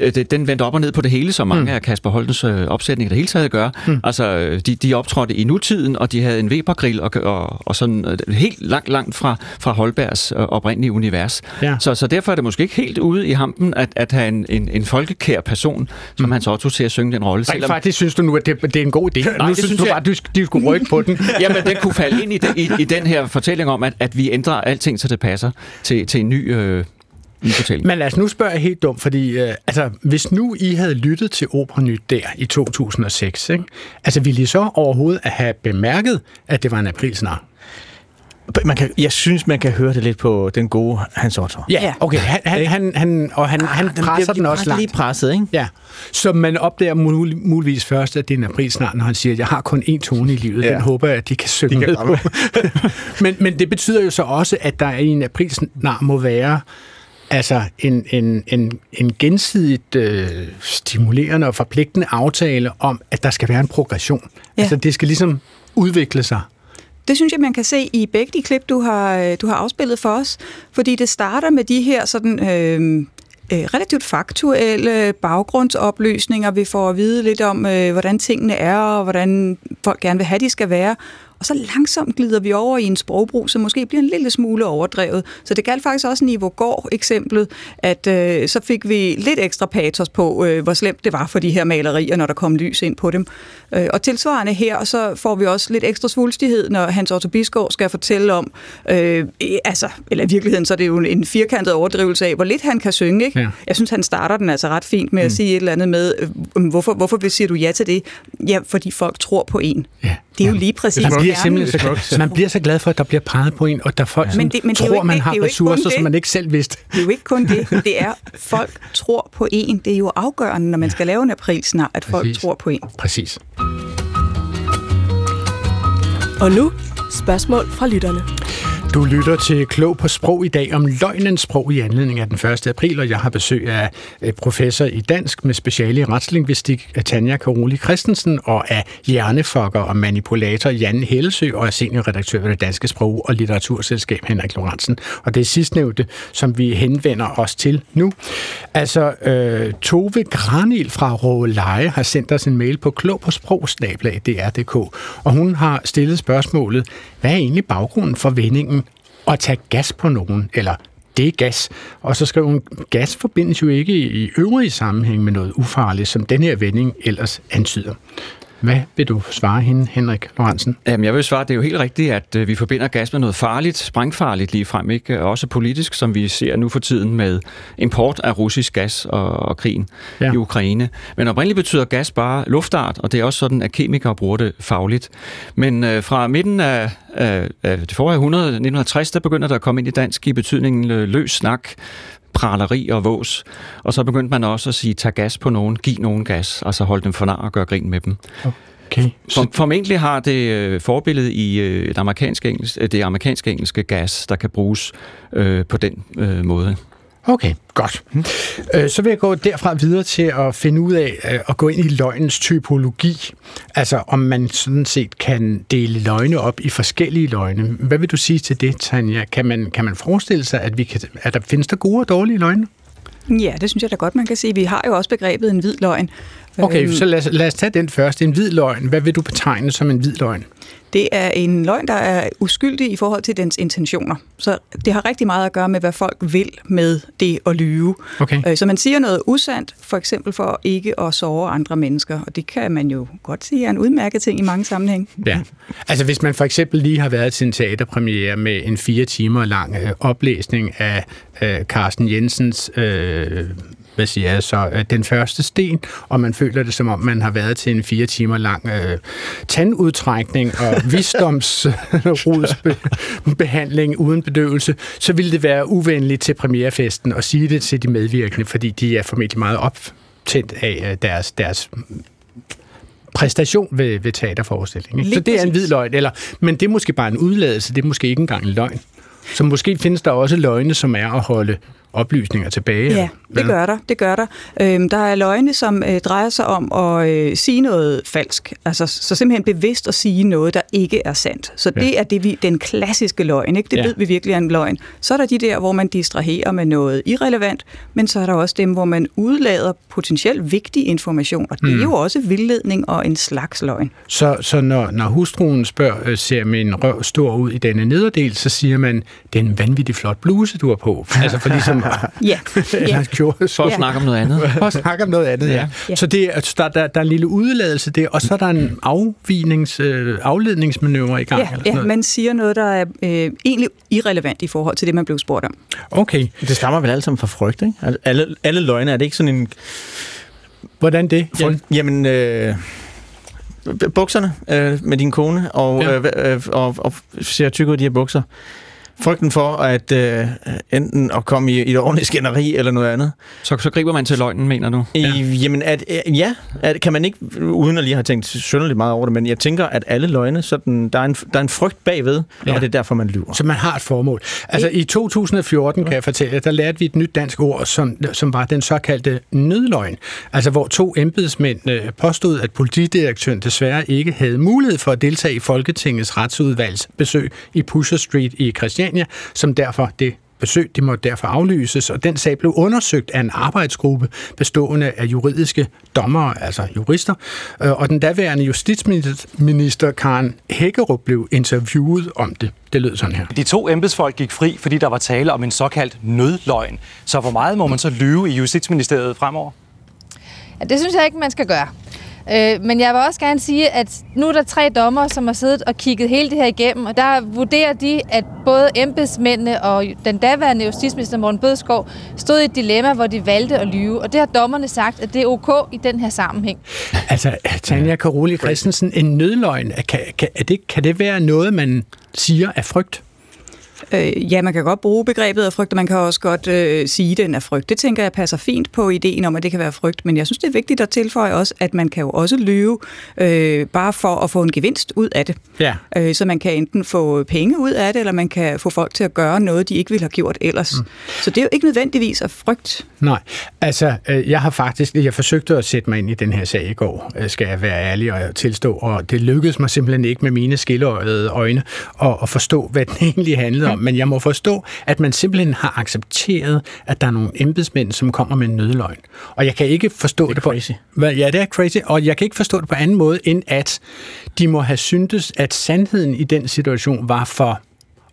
Øh, den vendte op og ned på det hele, som mange mm. af Kasper Holtens øh, opsætninger det hele taget gør. Mm. Altså, øh, de, de optrådte i nutiden, og de havde en Weber-grill, og, og, og sådan helt langt, langt fra, fra Holbergs oprindelige univers. Ja. Så, så derfor er det måske ikke helt ude i hampen, at, at have en, en, en folkekær person, som mm. Hans Otto til at synge den rolle. Nej, selvom... faktisk synes du nu, at det, det er en god idé. Nej, nu synes, synes du jeg... bare, at de skulle rykke på den. Jamen, den kunne falde ind i, den, i, i den her fortælling om, at, at vi ændrer alting, så det passer til, til en ny... Øh, men lad os nu spørge jeg helt dumt, fordi øh, altså, hvis nu I havde lyttet til Operanyt der i 2006, ikke? altså ville I så overhovedet have bemærket, at det var en aprilsnar? Man kan, jeg synes, man kan høre det lidt på den gode Hans Otto. Ja, okay. Han, han, han, han, og han, ah, han presser bliver, den også langt. lige presset, ikke? Ja. Så man opdager mul, muligvis først, at det er en april snart, når han siger, at jeg har kun én tone i livet. Ja. Den håber jeg, at de kan synge de kan med på. men, men det betyder jo så også, at der i en april snart må være Altså en, en, en, en gensidigt øh, stimulerende og forpligtende aftale om, at der skal være en progression. Ja. Altså det skal ligesom udvikle sig. Det synes jeg, man kan se i begge de klip, du har, øh, du har afspillet for os. Fordi det starter med de her sådan, øh, øh, relativt faktuelle baggrundsoplysninger. Vi får at vide lidt om, øh, hvordan tingene er, og hvordan folk gerne vil have, de skal være. Og så langsomt glider vi over i en sprogbrug, som måske bliver en lille smule overdrevet. Så det galt faktisk også Niveau Gård eksemplet, at øh, så fik vi lidt ekstra patos på, øh, hvor slemt det var for de her malerier, når der kom lys ind på dem. Øh, og tilsvarende her, så får vi også lidt ekstra svulstighed, når Hans Otto Bisgaard skal fortælle om, øh, altså, eller i virkeligheden, så er det jo en firkantet overdrivelse af, hvor lidt han kan synge. Ikke? Ja. Jeg synes, han starter den altså ret fint med mm. at sige et eller andet med, øh, hvorfor, hvorfor siger du ja til det? Ja, fordi folk tror på en. Ja. Det er jo lige præcis man bliver simpelthen så, så man bliver så glad for, at der bliver peget på en, og der folk ja. men det, men tror, ikke, man har ressourcer, som man ikke selv vidste. Det er jo ikke kun det. Det er, folk tror på en. Det er jo afgørende, når man skal lave en april snart, at folk Præcis. tror på en. Præcis. Og nu spørgsmål fra lytterne. Du lytter til Klog på Sprog i dag om løgnens sprog i anledning af den 1. april, og jeg har besøg af professor i dansk med speciale i retslingvistik Tanja Karoli Christensen og af hjernefokker og manipulator Jan Hellesø og af seniorredaktør ved det Danske Sprog- og Litteraturselskab Henrik Lorentzen. Og det er sidstnævnte, som vi henvender os til nu. Altså, øh, Tove Granil fra Råleje har sendt os en mail på klog på sprogsnablag.dr.dk, og hun har stillet spørgsmålet, hvad er egentlig baggrunden for vendingen at tage gas på nogen, eller det er gas. Og så skriver hun, gas forbindes jo ikke i øvrige sammenhæng med noget ufarligt, som den her vending ellers antyder. Hvad vil du svare hende, Henrik Lorentzen? Jamen, jeg vil svare, det er jo helt rigtigt, at øh, vi forbinder gas med noget farligt, sprængfarligt lige frem, ikke? Også politisk, som vi ser nu for tiden med import af russisk gas og, og krigen ja. i Ukraine. Men oprindeligt betyder gas bare luftart, og det er også sådan, at kemikere bruger det fagligt. Men øh, fra midten af, af, af det forrige 100, 1960, der begynder der at komme ind i dansk i betydningen løs snak, praleri og vås. Og så begyndte man også at sige, tag gas på nogen, giv nogen gas, altså hold dem for nar og gør grin med dem. Okay. For, formentlig har det øh, forbillede i øh, det, amerikanske engelske, det amerikanske engelske gas, der kan bruges øh, på den øh, måde. Okay, godt. Øh, så vil jeg gå derfra videre til at finde ud af øh, at gå ind i løgnens typologi. Altså om man sådan set kan dele løgne op i forskellige løgne. Hvad vil du sige til det, Tanja? Kan man, kan man forestille sig, at, vi kan, at der findes der gode og dårlige løgne? Ja, det synes jeg da godt, man kan sige. Vi har jo også begrebet en hvid løgn. Okay, øhm, så lad os, lad os tage den først. En hvid løgn. Hvad vil du betegne som en hvid løgn? Det er en løgn, der er uskyldig i forhold til dens intentioner. Så det har rigtig meget at gøre med, hvad folk vil med det at lyve. Okay. Øh, så man siger noget usandt, for eksempel for ikke at såre andre mennesker. Og det kan man jo godt sige er en udmærket ting i mange sammenhæng. Ja, altså hvis man for eksempel lige har været til en teaterpremiere med en fire timer lang øh, oplæsning af øh, Carsten Jensens øh, hvad siger jeg så, øh, den første sten, og man føler det som om, man har været til en fire timer lang øh, tandudtrækning og visdomsrudsbehandling uden bedøvelse, så ville det være uvenligt til premierefesten at sige det til de medvirkende, fordi de er formentlig meget optændt af øh, deres, deres præstation ved, ved teaterforestillingen. Så det er en hvid løgn, eller, men det er måske bare en udladelse, det er måske ikke engang en løgn. Så måske findes der også løgne, som er at holde oplysninger tilbage? Ja, det gør der. Det gør der. Øhm, der er løgne, som øh, drejer sig om at øh, sige noget falsk. Altså, så simpelthen bevidst at sige noget, der ikke er sandt. Så det ja. er det, vi, den klassiske løgn. Ikke? Det ja. ved vi virkelig er en løgn. Så er der de der, hvor man distraherer med noget irrelevant, men så er der også dem, hvor man udlader potentielt vigtig information, og det mm. er jo også vildledning og en slags løgn. Så, så når, når hustruen spørger, øh, ser min røv stor ud i denne nederdel, så siger man, det er en vanvittig flot bluse, du har på. Altså for ligesom ja. ja. gjorde. For at snakke om noget andet. For at snakke om noget andet, ja. ja. Så det, altså, der, der, der er en lille udladelse der, og så er der en afvinings, øh, afledningsmanøvre i gang. Ja, eller sådan ja man siger noget, der er øh, egentlig irrelevant i forhold til det, man blev spurgt om. Okay. Det stammer vel alt sammen fra frygt, ikke? Alle, alle løgne, er det ikke sådan en... Hvordan det? Frygt? Jamen, øh, bukserne øh, med din kone, og, ja. øh, øh, og, og ser tyk ud i de her bukser. Frygten for at øh, enten at komme i, i et ordentligt skænderi eller noget andet. Så, så griber man til løgnen, mener du? Ja. I, jamen, at, øh, ja, at, kan man ikke, uden at lige have tænkt synderligt meget over det, men jeg tænker, at alle løgne, sådan, der, er en, der er en frygt bagved, ja. og det er derfor, man lyver. Så man har et formål. Altså i 2014, kan jeg fortælle, der lærte vi et nyt dansk ord, som, som var den såkaldte nødløgn. Altså hvor to embedsmænd øh, påstod, at politidirektøren desværre ikke havde mulighed for at deltage i Folketingets retsudvalgs besøg i Pusher Street i Christian Christiania, som derfor det besøg, det måtte derfor aflyses, og den sag blev undersøgt af en arbejdsgruppe bestående af juridiske dommere, altså jurister, øh, og den daværende justitsminister Karen Hækkerup blev interviewet om det. Det lød sådan her. De to embedsfolk gik fri, fordi der var tale om en såkaldt nødløgn. Så hvor meget må man så lyve i Justitsministeriet fremover? Ja, det synes jeg ikke, man skal gøre. Øh, men jeg vil også gerne sige, at nu er der tre dommer, som har siddet og kigget hele det her igennem, og der vurderer de, at både embedsmændene og den daværende justitsminister Morten Bødskov stod i et dilemma, hvor de valgte at lyve. Og det har dommerne sagt, at det er ok i den her sammenhæng. Altså, Tanja Karoli Christensen, en nødløgn, kan, kan, er det, kan det være noget, man siger af frygt? Øh, ja, man kan godt bruge begrebet af frygt, og man kan også godt øh, sige, at den er frygt. Det tænker jeg passer fint på ideen om, at det kan være frygt, men jeg synes, det er vigtigt at tilføje også, at man kan jo også lyve øh, bare for at få en gevinst ud af det. Ja. Øh, så man kan enten få penge ud af det, eller man kan få folk til at gøre noget, de ikke ville have gjort ellers. Mm. Så det er jo ikke nødvendigvis af frygt. Nej, altså øh, jeg har faktisk, jeg forsøgte at sætte mig ind i den her sag i går, øh, skal jeg være ærlig og tilstå, og det lykkedes mig simpelthen ikke med mine skilleøjede øjne at, at forstå, hvad den egentlig handlede om. Men jeg må forstå, at man simpelthen har accepteret, at der er nogle embedsmænd, som kommer med en nødløgn. Og jeg kan ikke forstå det, det på... crazy. Ja, det er crazy, og jeg kan ikke forstå det på anden måde, end at de må have syntes, at sandheden i den situation var for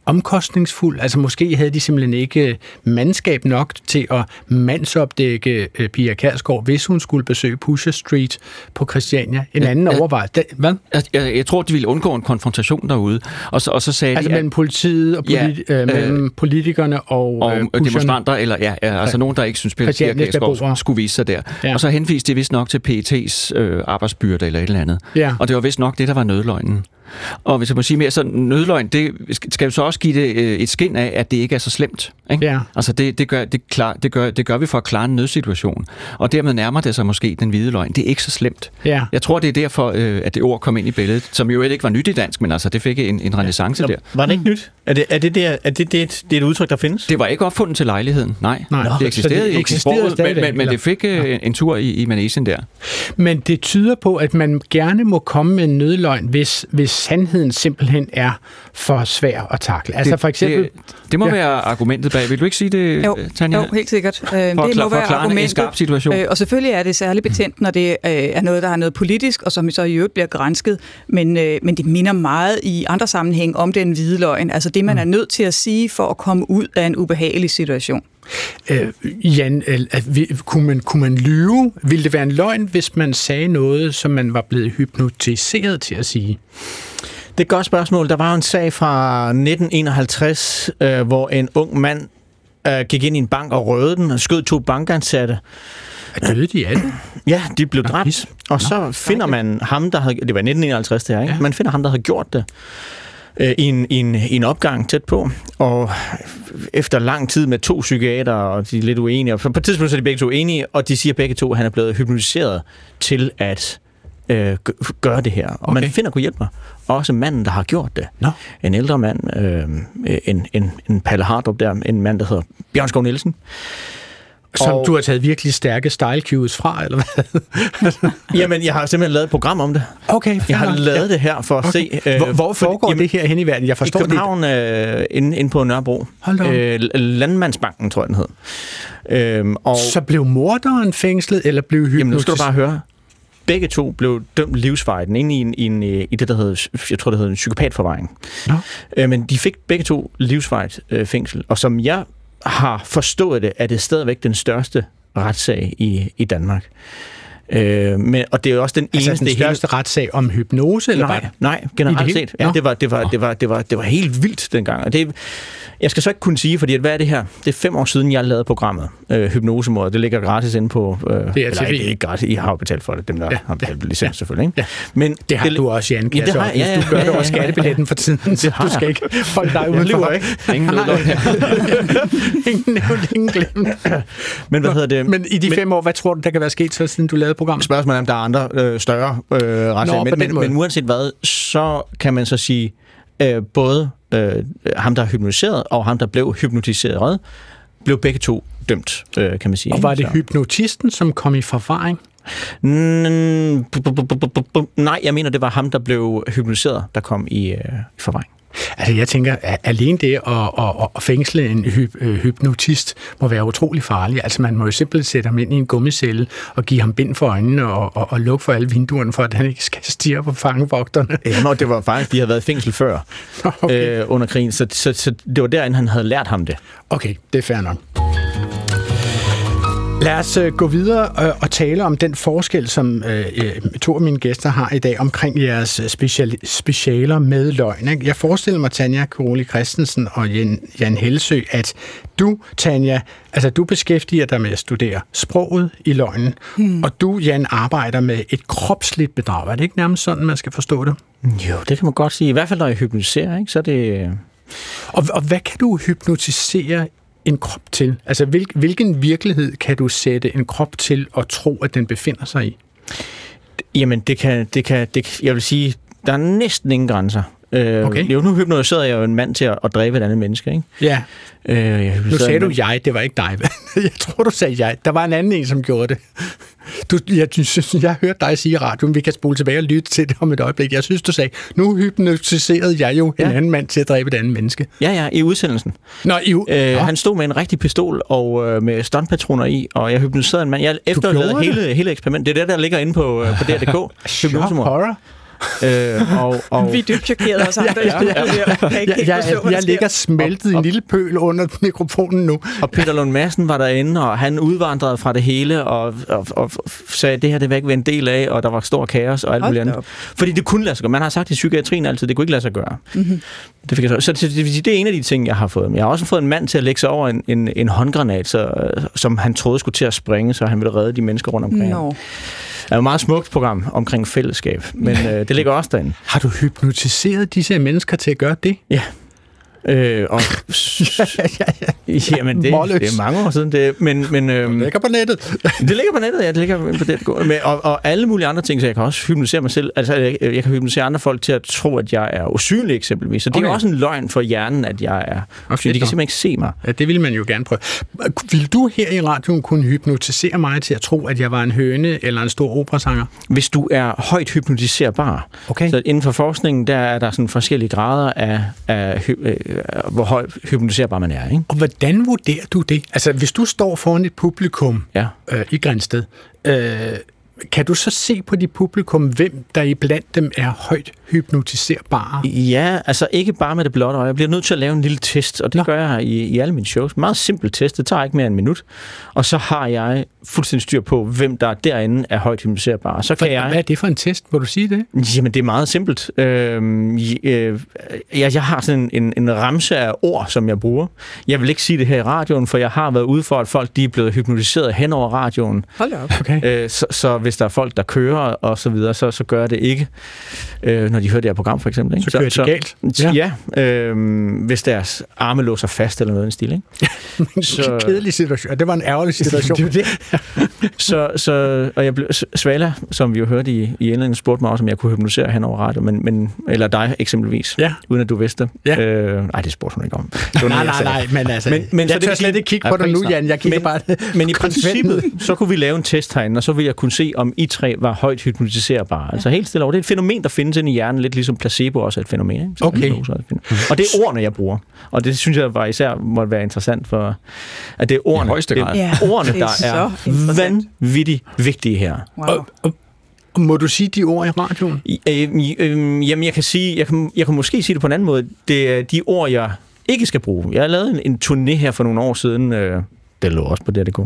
omkostningsfuld. Altså måske havde de simpelthen ikke mandskab nok til at mandsopdække øh, Pia Kærsgaard, hvis hun skulle besøge Pusher Street på Christiania. En anden ja, overvejelse. Hvad? Jeg, jeg, jeg tror, de ville undgå en konfrontation derude. Og så, og så sagde altså de, mellem politiet og politi- ja, øh, mellem politikerne og, og øh, demonstranter, eller ja, ja, altså ja. nogen, der ikke synes, Pia Kærsgaard skulle vise sig der. Ja. Og så henviste de vist nok til PET's øh, arbejdsbyrde eller et eller andet. Ja. Og det var vist nok det, der var nødløgnen. Og hvis jeg må sige mere, så nødløgn, det skal jo så også give det øh, et skin af, at det ikke er så slemt. Ikke? Ja. Altså det, det, gør, det, klar, det, gør, det gør vi for at klare en nødsituation. Og dermed nærmer det sig måske den hvide løgn. Det er ikke så slemt. Ja. Jeg tror, det er derfor, øh, at det ord kom ind i billedet, som jo ikke var nyt i dansk, men altså det fik en, en renaissance ja. der. Var det ikke nyt? Er det, er det, der, er det, det, et, det er et udtryk, der findes? Det var ikke opfundet til lejligheden, nej. nej. Nå, det eksisterede, det eksisterede i sproget, men, men, men det fik øh, ja. en tur i, i manesien der. Men det tyder på, at man gerne må komme med en nødløgn, hvis, hvis sandheden simpelthen er for svær at takle. Altså det, for eksempel... Det, det må ja. være argumentet bag. Vil du ikke sige det, jo, Tanja? Jo, helt sikkert. Øh, det må for være argumentet. en skarp situation. Øh, og selvfølgelig er det særligt betændt, når det øh, er noget, der har noget politisk, og som så i øvrigt bliver grænsket. Men, øh, men det minder meget i andre sammenhæng om den hvide løgn. Altså det, man mm. er nødt til at sige for at komme ud af en ubehagelig situation. Øh, Jan, at vi, kunne, man, kunne man lyve? Ville det være en løgn, hvis man sagde noget, som man var blevet hypnotiseret til at sige? Det er et godt spørgsmål. Der var jo en sag fra 1951, øh, hvor en ung mand øh, gik ind i en bank og røvede den og skød to bankansatte. Er døde de det? Ja, de blev dræbt. Og så finder man ham, der havde... Det var 1951, det her, ikke? Ja. Man finder ham, der havde gjort det øh, i, en, i, en, i en opgang tæt på. Og efter lang tid med to psykiater, og de er lidt uenige, og på et tidspunkt så er de begge to enige, og de siger begge to, at han er blevet hypnotiseret til at øh, gøre det her. Og okay. man finder kunne hjælpe mig. Også manden, der har gjort det. No. En ældre mand, øh, en, en, en Palle Hardrup der, en mand, der hedder Bjørn Skov Nielsen. Som og, du har taget virkelig stærke style cues fra, eller hvad? jamen, jeg har simpelthen lavet et program om det. Okay, Jeg har lavet det her for at okay. se... Øh, hvor, hvor foregår jamen, det her hen i verden? Jeg forstår I København, øh, inde, inde på Nørrebro. Hold øh, Landmandsbanken, tror jeg, den hed. Øhm, og, Så blev morderen fængslet, eller blev hypnotiseret? Jamen, nu skal du bare høre. Begge to blev dømt. Den ene i, en, i, en, i det, der hedder, jeg tror, det hedder en psykopatforvaring. Nå. Øh, men de fik begge to livsvejt øh, fængsel. Og som jeg har forstået det, er det stadigvæk den største retssag i, i Danmark. Øh, men, og det er jo også den Altså eneste... den største retssag om hypnose? Eller nej, bare- nej, det generelt hele? set. Ja, det, var, det, var, det, var, det, var, det, var, det helt vildt dengang. Og det, jeg skal så ikke kunne sige, fordi at, hvad er det her? Det er fem år siden, jeg lavede programmet øh, Hypnosemordet. Det ligger gratis inde på... Øh, eller TV. ikke, det er ikke gratis. I har jo betalt for det, dem der ja, har betalt licens selvfølgelig. Ikke? Ja. Men Det har du også, Jan. Ja, det har. Ja, ja, Du gør det ja, over ja, ja. skattebilletten for tiden, så du skal ikke holde dig lyver ikke. Ingen Nej, Ingen nævnt, ingen glemt. Men hvad hedder det? Men i de fem år, hvad tror du, der kan være sket, så, siden du lavede programmet? Spørgsmålet er, om der er andre øh, større øh, retssager. Men, men, men uanset hvad, så kan man så sige, øh, både øh, ham, der er hypnotiseret, og ham, der blev hypnotiseret, blev begge to dømt, øh, kan man sige. Og var det Så- hypnotisten, som kom i forvaring? Nej, jeg mener, det var ham, der blev hypnotiseret, der kom i, øh, i forvaring. Altså jeg tænker, at alene det at, at, at fængsle en øh, hypnotist må være utrolig farligt. Altså man må jo simpelthen sætte ham ind i en gummicelle og give ham bind for øjnene og, og, og lukke for alle vinduerne, for at han ikke skal stirre på fangevogterne. Jamen, og det var faktisk, de havde været i fængsel før okay. øh, under krigen, så, så, så det var derinde, han havde lært ham det. Okay, det er fair nok. Lad os øh, gå videre øh, og tale om den forskel, som øh, to af mine gæster har i dag omkring jeres special, specialer med løgn. Ikke? Jeg forestiller mig, Tanja Kuroli Christensen og Jan, Jan Helsø, at du, Tanja, altså du beskæftiger dig med at studere sproget i løgnen, hmm. og du, Jan, arbejder med et kropsligt bedrag. Er det ikke nærmest sådan, man skal forstå det? Jo, det kan man godt sige. I hvert fald, når jeg hypnotiserer, ikke? så er det... Og, og hvad kan du hypnotisere en krop til? Altså, hvil, hvilken virkelighed kan du sætte en krop til og tro, at den befinder sig i? Jamen, det kan, det kan, det, jeg vil sige, der er næsten ingen grænser. Øh, Okay. Jo, nu hypnotiserede jeg jo en mand til at, at dræbe et andet menneske, ikke? Ja. Øh, jeg Nu sagde du jeg, det var ikke dig. Jeg tror, du sagde jeg. Der var en anden en, som gjorde det. Du, jeg, synes, jeg hørte dig sige i radioen, vi kan spole tilbage og lytte til det om et øjeblik. Jeg synes, du sagde, nu hypnotiserede jeg jo ja. en anden mand til at dræbe et andet menneske. Ja, ja, i udsendelsen. Nå, i u- øh, Nå. Han stod med en rigtig pistol og øh, med stuntpatroner i, og jeg hypnotiserede en mand. Jeg gjorde hele, hele eksperimentet. Det er det, der ligger inde på, øh, på DR.dk. Hypnosemord. horror. Øh, og, og, Vi er dybt chokerede os andre. Ja, ja, ja. Jeg ikke Jeg, jeg, jeg, ligger smeltet i en lille pøl under mikrofonen nu. Og Peter Lund Madsen var derinde, og han udvandrede fra det hele, og, og, og sagde, at det her det jeg ikke en del af, og der var stor kaos og alt Hold muligt andet. op. Fordi det kunne lade sig gøre. Man har sagt i psykiatrien altid, det kunne ikke lade sig gøre. Mhm. Det fik jeg så. Så det, det, det er en af de ting, jeg har fået. Jeg har også fået en mand til at lægge sig over en, en, en håndgranat, så, som han troede skulle til at springe, så han ville redde de mennesker rundt omkring. ham. Er jo et meget smukt program omkring fællesskab, men øh, det ligger også derinde. Har du hypnotiseret disse mennesker til at gøre det? Ja. Øh, og, Jamen, det, det er mange år siden. Det, men, men, øhm, Det ligger på nettet. det ligger på nettet, ja. Det ligger på det. Men, og, og alle mulige andre ting, så jeg kan også hypnotisere mig selv. Altså, jeg, jeg kan hypnotisere andre folk til at tro, at jeg er usynlig, eksempelvis. Så det er Okay. jo også en løgn for hjernen, at jeg er usynlig. De kan simpelthen ikke se mig. Ja, det ville man jo gerne prøve. Vil du her i radioen kunne hypnotisere mig til at tro, at jeg var en høne eller en stor operasanger? Hvis du er højt hypnotiserbar, Okay. så inden for forskningen, der er der sådan forskellige grader af, af hy, øh, hvor højt hypnotiserbar man er. Ikke? Og hvordan vurderer du det? Altså, hvis du står foran et publikum Ja. øh, i Grænsted, øh, kan du så se på dit publikum, hvem der i blandt dem er højt hypnotiserbare? Ja, altså ikke bare med det blotte øje. Jeg bliver nødt til at lave en lille test, og det Nå. gør jeg i, i alle mine shows. Meget simpel test, det tager ikke mere end en minut. Og så har jeg fuldstændig styr på, hvem der derinde er højt hypnotiserbare. Så kan jeg... Hvad er det for en test? Må du sige det? Jamen, det er meget simpelt. Øhm, øh, jeg, jeg har sådan en, en, en ramse af ord, som jeg bruger. Jeg vil ikke sige det her i radioen, for jeg har været ude for, at folk de er blevet hypnotiseret hen over radioen. Hold da op. Okay. Øh, så, så hvis der er folk, der kører og så videre, så, så gør jeg det ikke, øh, når de hører det her program, for eksempel. Ikke? Så kører de galt. Ja, ja øh, hvis deres arme låser fast eller noget i den stil. Ikke? Så... Kedelig situation. Det var en ærgerlig situation. det det. så, så, og jeg blev, Svala, som vi jo hørte i, i indledningen, spurgte mig også, om jeg kunne hypnotisere hen over radio, men, men, eller dig eksempelvis, Ja. uden at du vidste det. Ja. Øh, nej, det spurgte hun ikke om. Det Nej, nej, sagde. nej, men altså, Men, men, jeg det tør vil slet ikke kigge Nej, på dig nu. Jan. Jeg kigger men, bare Men i princippet, så kunne vi lave en test herinde, og så ville jeg kunne se, om I tre var højt hypnotiserbare. Altså helt stille over. Det er et fænomen, der findes inde i hjernen, lidt ligesom placebo også er et fænomen. Ikke? Så Okay. er et fænomen. Og det er ordene, jeg bruger. Og det synes jeg var især måtte være interessant for, at det er ordene, højeste det grad. er Ja, ordene det er der så er. Vanvittigt vigtige her. Wow. Og, og, må du sige de ord i radioen? Øh, øh, jamen, jeg kan sige, jeg kan, jeg kan måske sige det på en anden måde. Det er de ord, jeg ikke skal bruge. Jeg har lavet en, en turné her for nogle år siden, øh, det lå også på DR.dk,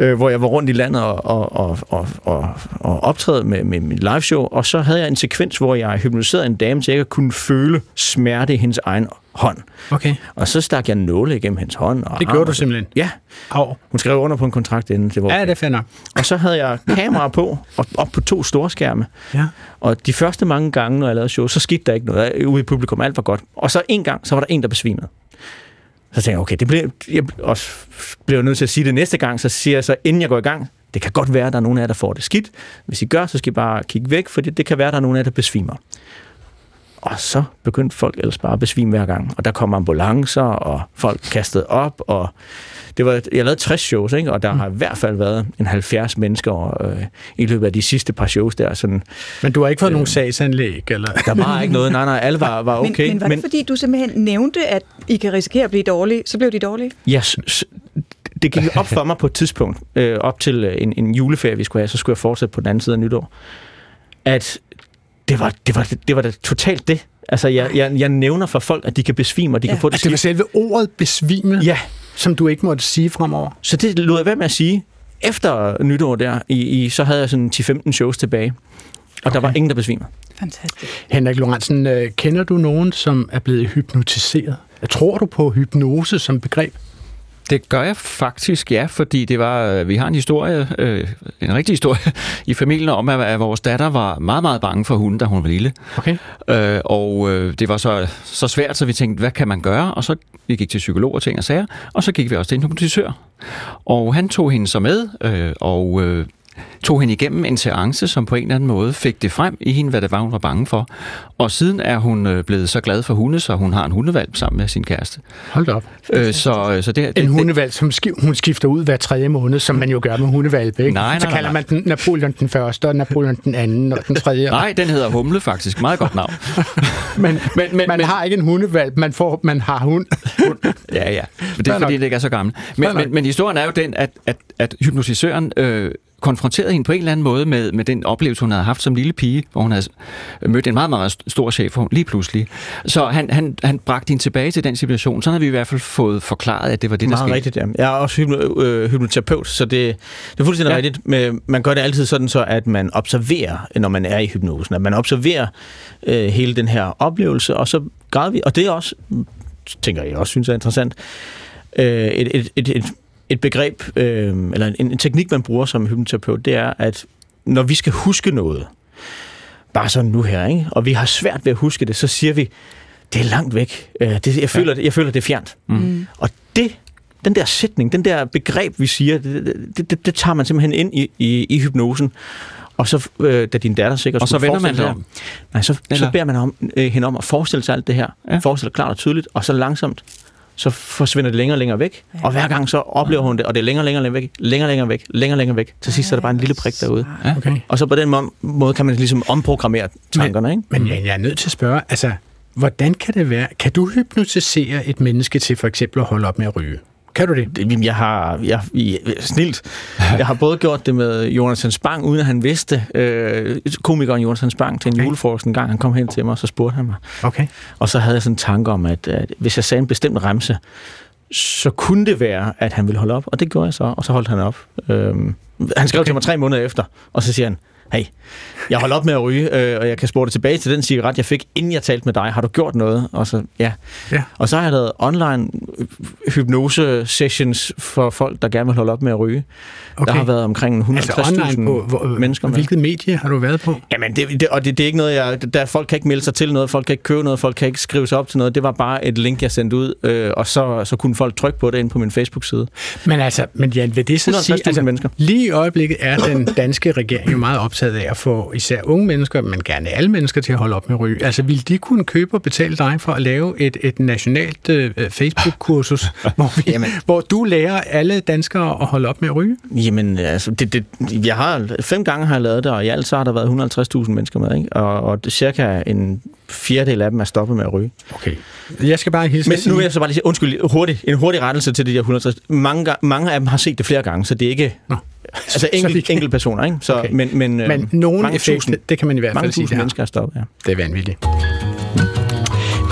øh, hvor jeg var rundt i landet og, og, og, og, og, og optræde med, med mit liveshow, og så havde jeg en sekvens, hvor jeg hypnotiserede en dame, så jeg kunne føle smerte i hendes egen hånd. Okay. Og så stak jeg nåle igennem hendes hånd. Og Det arm, gjorde og du simpelthen? Ja. Au. Hun skrev under på en kontrakt inden. Det var Ja, det finder. Og så havde jeg kamera på, og op på to store skærme. Ja. Og de første mange gange, når jeg lavede show, så skete der ikke noget ude i publikum. Alt var godt. Og så en gang, så var der en, der besvimede. Så tænkte jeg, okay, det bliver, jeg også bliver nødt til at sige det næste gang, så siger jeg så, inden jeg går i gang, det kan godt være, at der er nogen af jer, der får det skidt. Hvis I gør, så skal I bare kigge væk, for det, det kan være, at der er nogen af jer, der besvimer. Og så begyndte folk ellers bare at besvime hver gang. Og der kom ambulancer, og folk kastede op, og det var, jeg lavede 60 shows, ikke? og der har i hvert fald været en 70 mennesker øh, i løbet af de sidste par shows der. Sådan, Men du har ikke fået øh, nogen sagsanlæg? Eller? Der var ikke noget, nej, nej, alle var, var okay. Men, men var det fordi, du simpelthen nævnte, at I kan risikere at blive dårlige, så blev de dårlige? Ja, s- s- det gik op for mig på et tidspunkt, øh, op til øh, en, en juleferie, vi skulle have, så skulle jeg fortsætte på den anden side af nytår, at det var, det var, det var da totalt det. Altså, jeg, jeg, jeg nævner for folk, at de kan besvime, og de ja. kan få det At det var selve ordet besvime, ja. som du ikke måtte sige fremover. Så det lod jeg være med at sige. Efter nytår der, i, i, så havde jeg sådan 10-15 shows tilbage, og okay. der var ingen, der besvimer. Fantastisk. Henrik Lorentzen, øh, kender du nogen, som er blevet hypnotiseret? Tror du på hypnose som begreb? Det gør jeg faktisk, ja, fordi det var, øh, vi har en historie, øh, en rigtig historie i familien om, at, at vores datter var meget, meget bange for hunden, da hun var lille. Okay. Øh, og øh, det var så, så svært, så vi tænkte, hvad kan man gøre? Og så vi gik til psykolog og ting og sager, og så gik vi også til en hypnotisør. Og han tog hende så med, øh, og øh, tog hende igennem en seance, som på en eller anden måde fik det frem i hende, hvad det var, hun var bange for. Og siden er hun øh, blevet så glad for hunde, så hun har en hundevalp sammen med sin kæreste. Hold op. Øh, så, så det, det, En hundevalg, som hun skifter ud hver tredje måned, som man jo gør med hundevalpe, ikke? Nej, nej, Så kalder nej. man den Napoleon den første, og Napoleon den anden, og den tredje. Nej, den hedder Humle faktisk. Meget godt navn. men, men, men, man har ikke en hundevalp, man, får, man har hund. Ja, ja. Men det er fordi, det ikke er så gammel. Men, men, men historien er jo den, at, at, at hypnotisøren øh, konfronterede hende på en eller anden måde med, med den oplevelse, hun havde haft som lille pige, hvor hun havde mødt en meget, meget stor chef lige pludselig. Så han, han, han bragte hende tilbage til den situation. Så har vi i hvert fald fået forklaret, at det var det, der Meget skete. rigtigt, ja. Jeg er også hypno, øh, hypnoterapeut, så det, det er fuldstændig ja. Ja. rigtigt. Men man gør det altid sådan, så at man observerer, når man er i hypnosen. At man observerer øh, hele den her oplevelse, og så gradvist, og det er også, tænker jeg også synes er interessant, øh, et, et, et, et, et begreb, øh, eller en, en teknik, man bruger som hypnoterapeut, det er, at når vi skal huske noget, bare sådan nu her, ikke? og vi har svært ved at huske det, så siger vi, det er langt væk. Øh, Det, jeg, føler, det, jeg føler, det er fjernt. Mm. Og det, den der sætning, den der begreb, vi siger, det, det, det, det tager man simpelthen ind i, i, i hypnosen. Og så, øh, da din datter sikkert Og så vender man det sig- om. Nej, så, så beder man om, øh, hende om at forestille sig alt det her. Ja. Forestille klart og tydeligt, og så langsomt, så forsvinder det længere og længere væk. Ja. Og hver gang så oplever hun det, og det er længere og længere væk, længere og længere væk, længere og længere væk. Til sidst er der bare en lille prik derude. Ja. Okay. Og så på den må- måde kan man ligesom omprogrammere tankerne, ikke? Men jeg, jeg er nødt til at spørge, altså, hvordan kan det være? Kan du hypnotisere et menneske til for eksempel at holde op med at ryge? Kan du det? Jeg har, jeg, jeg, snilt. Jeg har både gjort det med Jonathan Spang, uden at han vidste. Øh, komikeren Jonathan Spang til en okay. julefrokost en gang. Han kom hen til mig, og så spurgte han mig. Okay. Og så havde jeg sådan en tanke om, at, at hvis jeg sagde en bestemt remse, så kunne det være, at han ville holde op. Og det gjorde jeg så, og så holdt han op. Øhm, han skrev okay. til mig tre måneder efter, og så siger han, hey, jeg holder op med at ryge, øh, og jeg kan spore det tilbage til den cigaret, jeg fik, inden jeg talte med dig. Har du gjort noget? Og så, ja. Ja. Og så har jeg lavet online hypnose-sessions for folk, der gerne vil holde op med at ryge. Okay. Der har været omkring 150.000 Altså mennesker med. hvilket medie har du været på? Jamen, det, det, og det, det er ikke noget, jeg... Der, folk kan ikke melde sig til noget, folk kan ikke købe noget, folk kan ikke skrive sig op til noget. Det var bare et link, jeg sendte ud, øh, og så, så kunne folk trykke på det ind på min Facebook-side. Men altså, men Jan, vil det så sige, 150.000 altså, mennesker. lige i øjeblikket er den danske regering jo meget optaget af at få især unge mennesker, men gerne alle mennesker til at holde op med at ryge. Altså, vil de kunne købe og betale dig for at lave et, et nationalt øh, Facebook-kursus, hvor, vi, hvor du lærer alle danskere at holde op med at ryge? Jamen, altså, det, det, jeg har, fem gange har jeg lavet det, og i alt så har der været 150.000 mennesker med, ikke? Og, og det, cirka en fjerdedel af dem er stoppet med at ryge. Okay. Jeg skal bare hilse Men nu vil jeg så bare lige sige, undskyld, hurtigt, en hurtig rettelse til de der 150. Mange, mange af dem har set det flere gange, så det er ikke... Nå. Altså enkelte personer, ikke? Så, Okay. Men, men, øh, Men nogen mange effekt, tusind, det kan man i hvert mange fald sige, tusind det har. mennesker er stoppet, ja. Det er vanvittigt.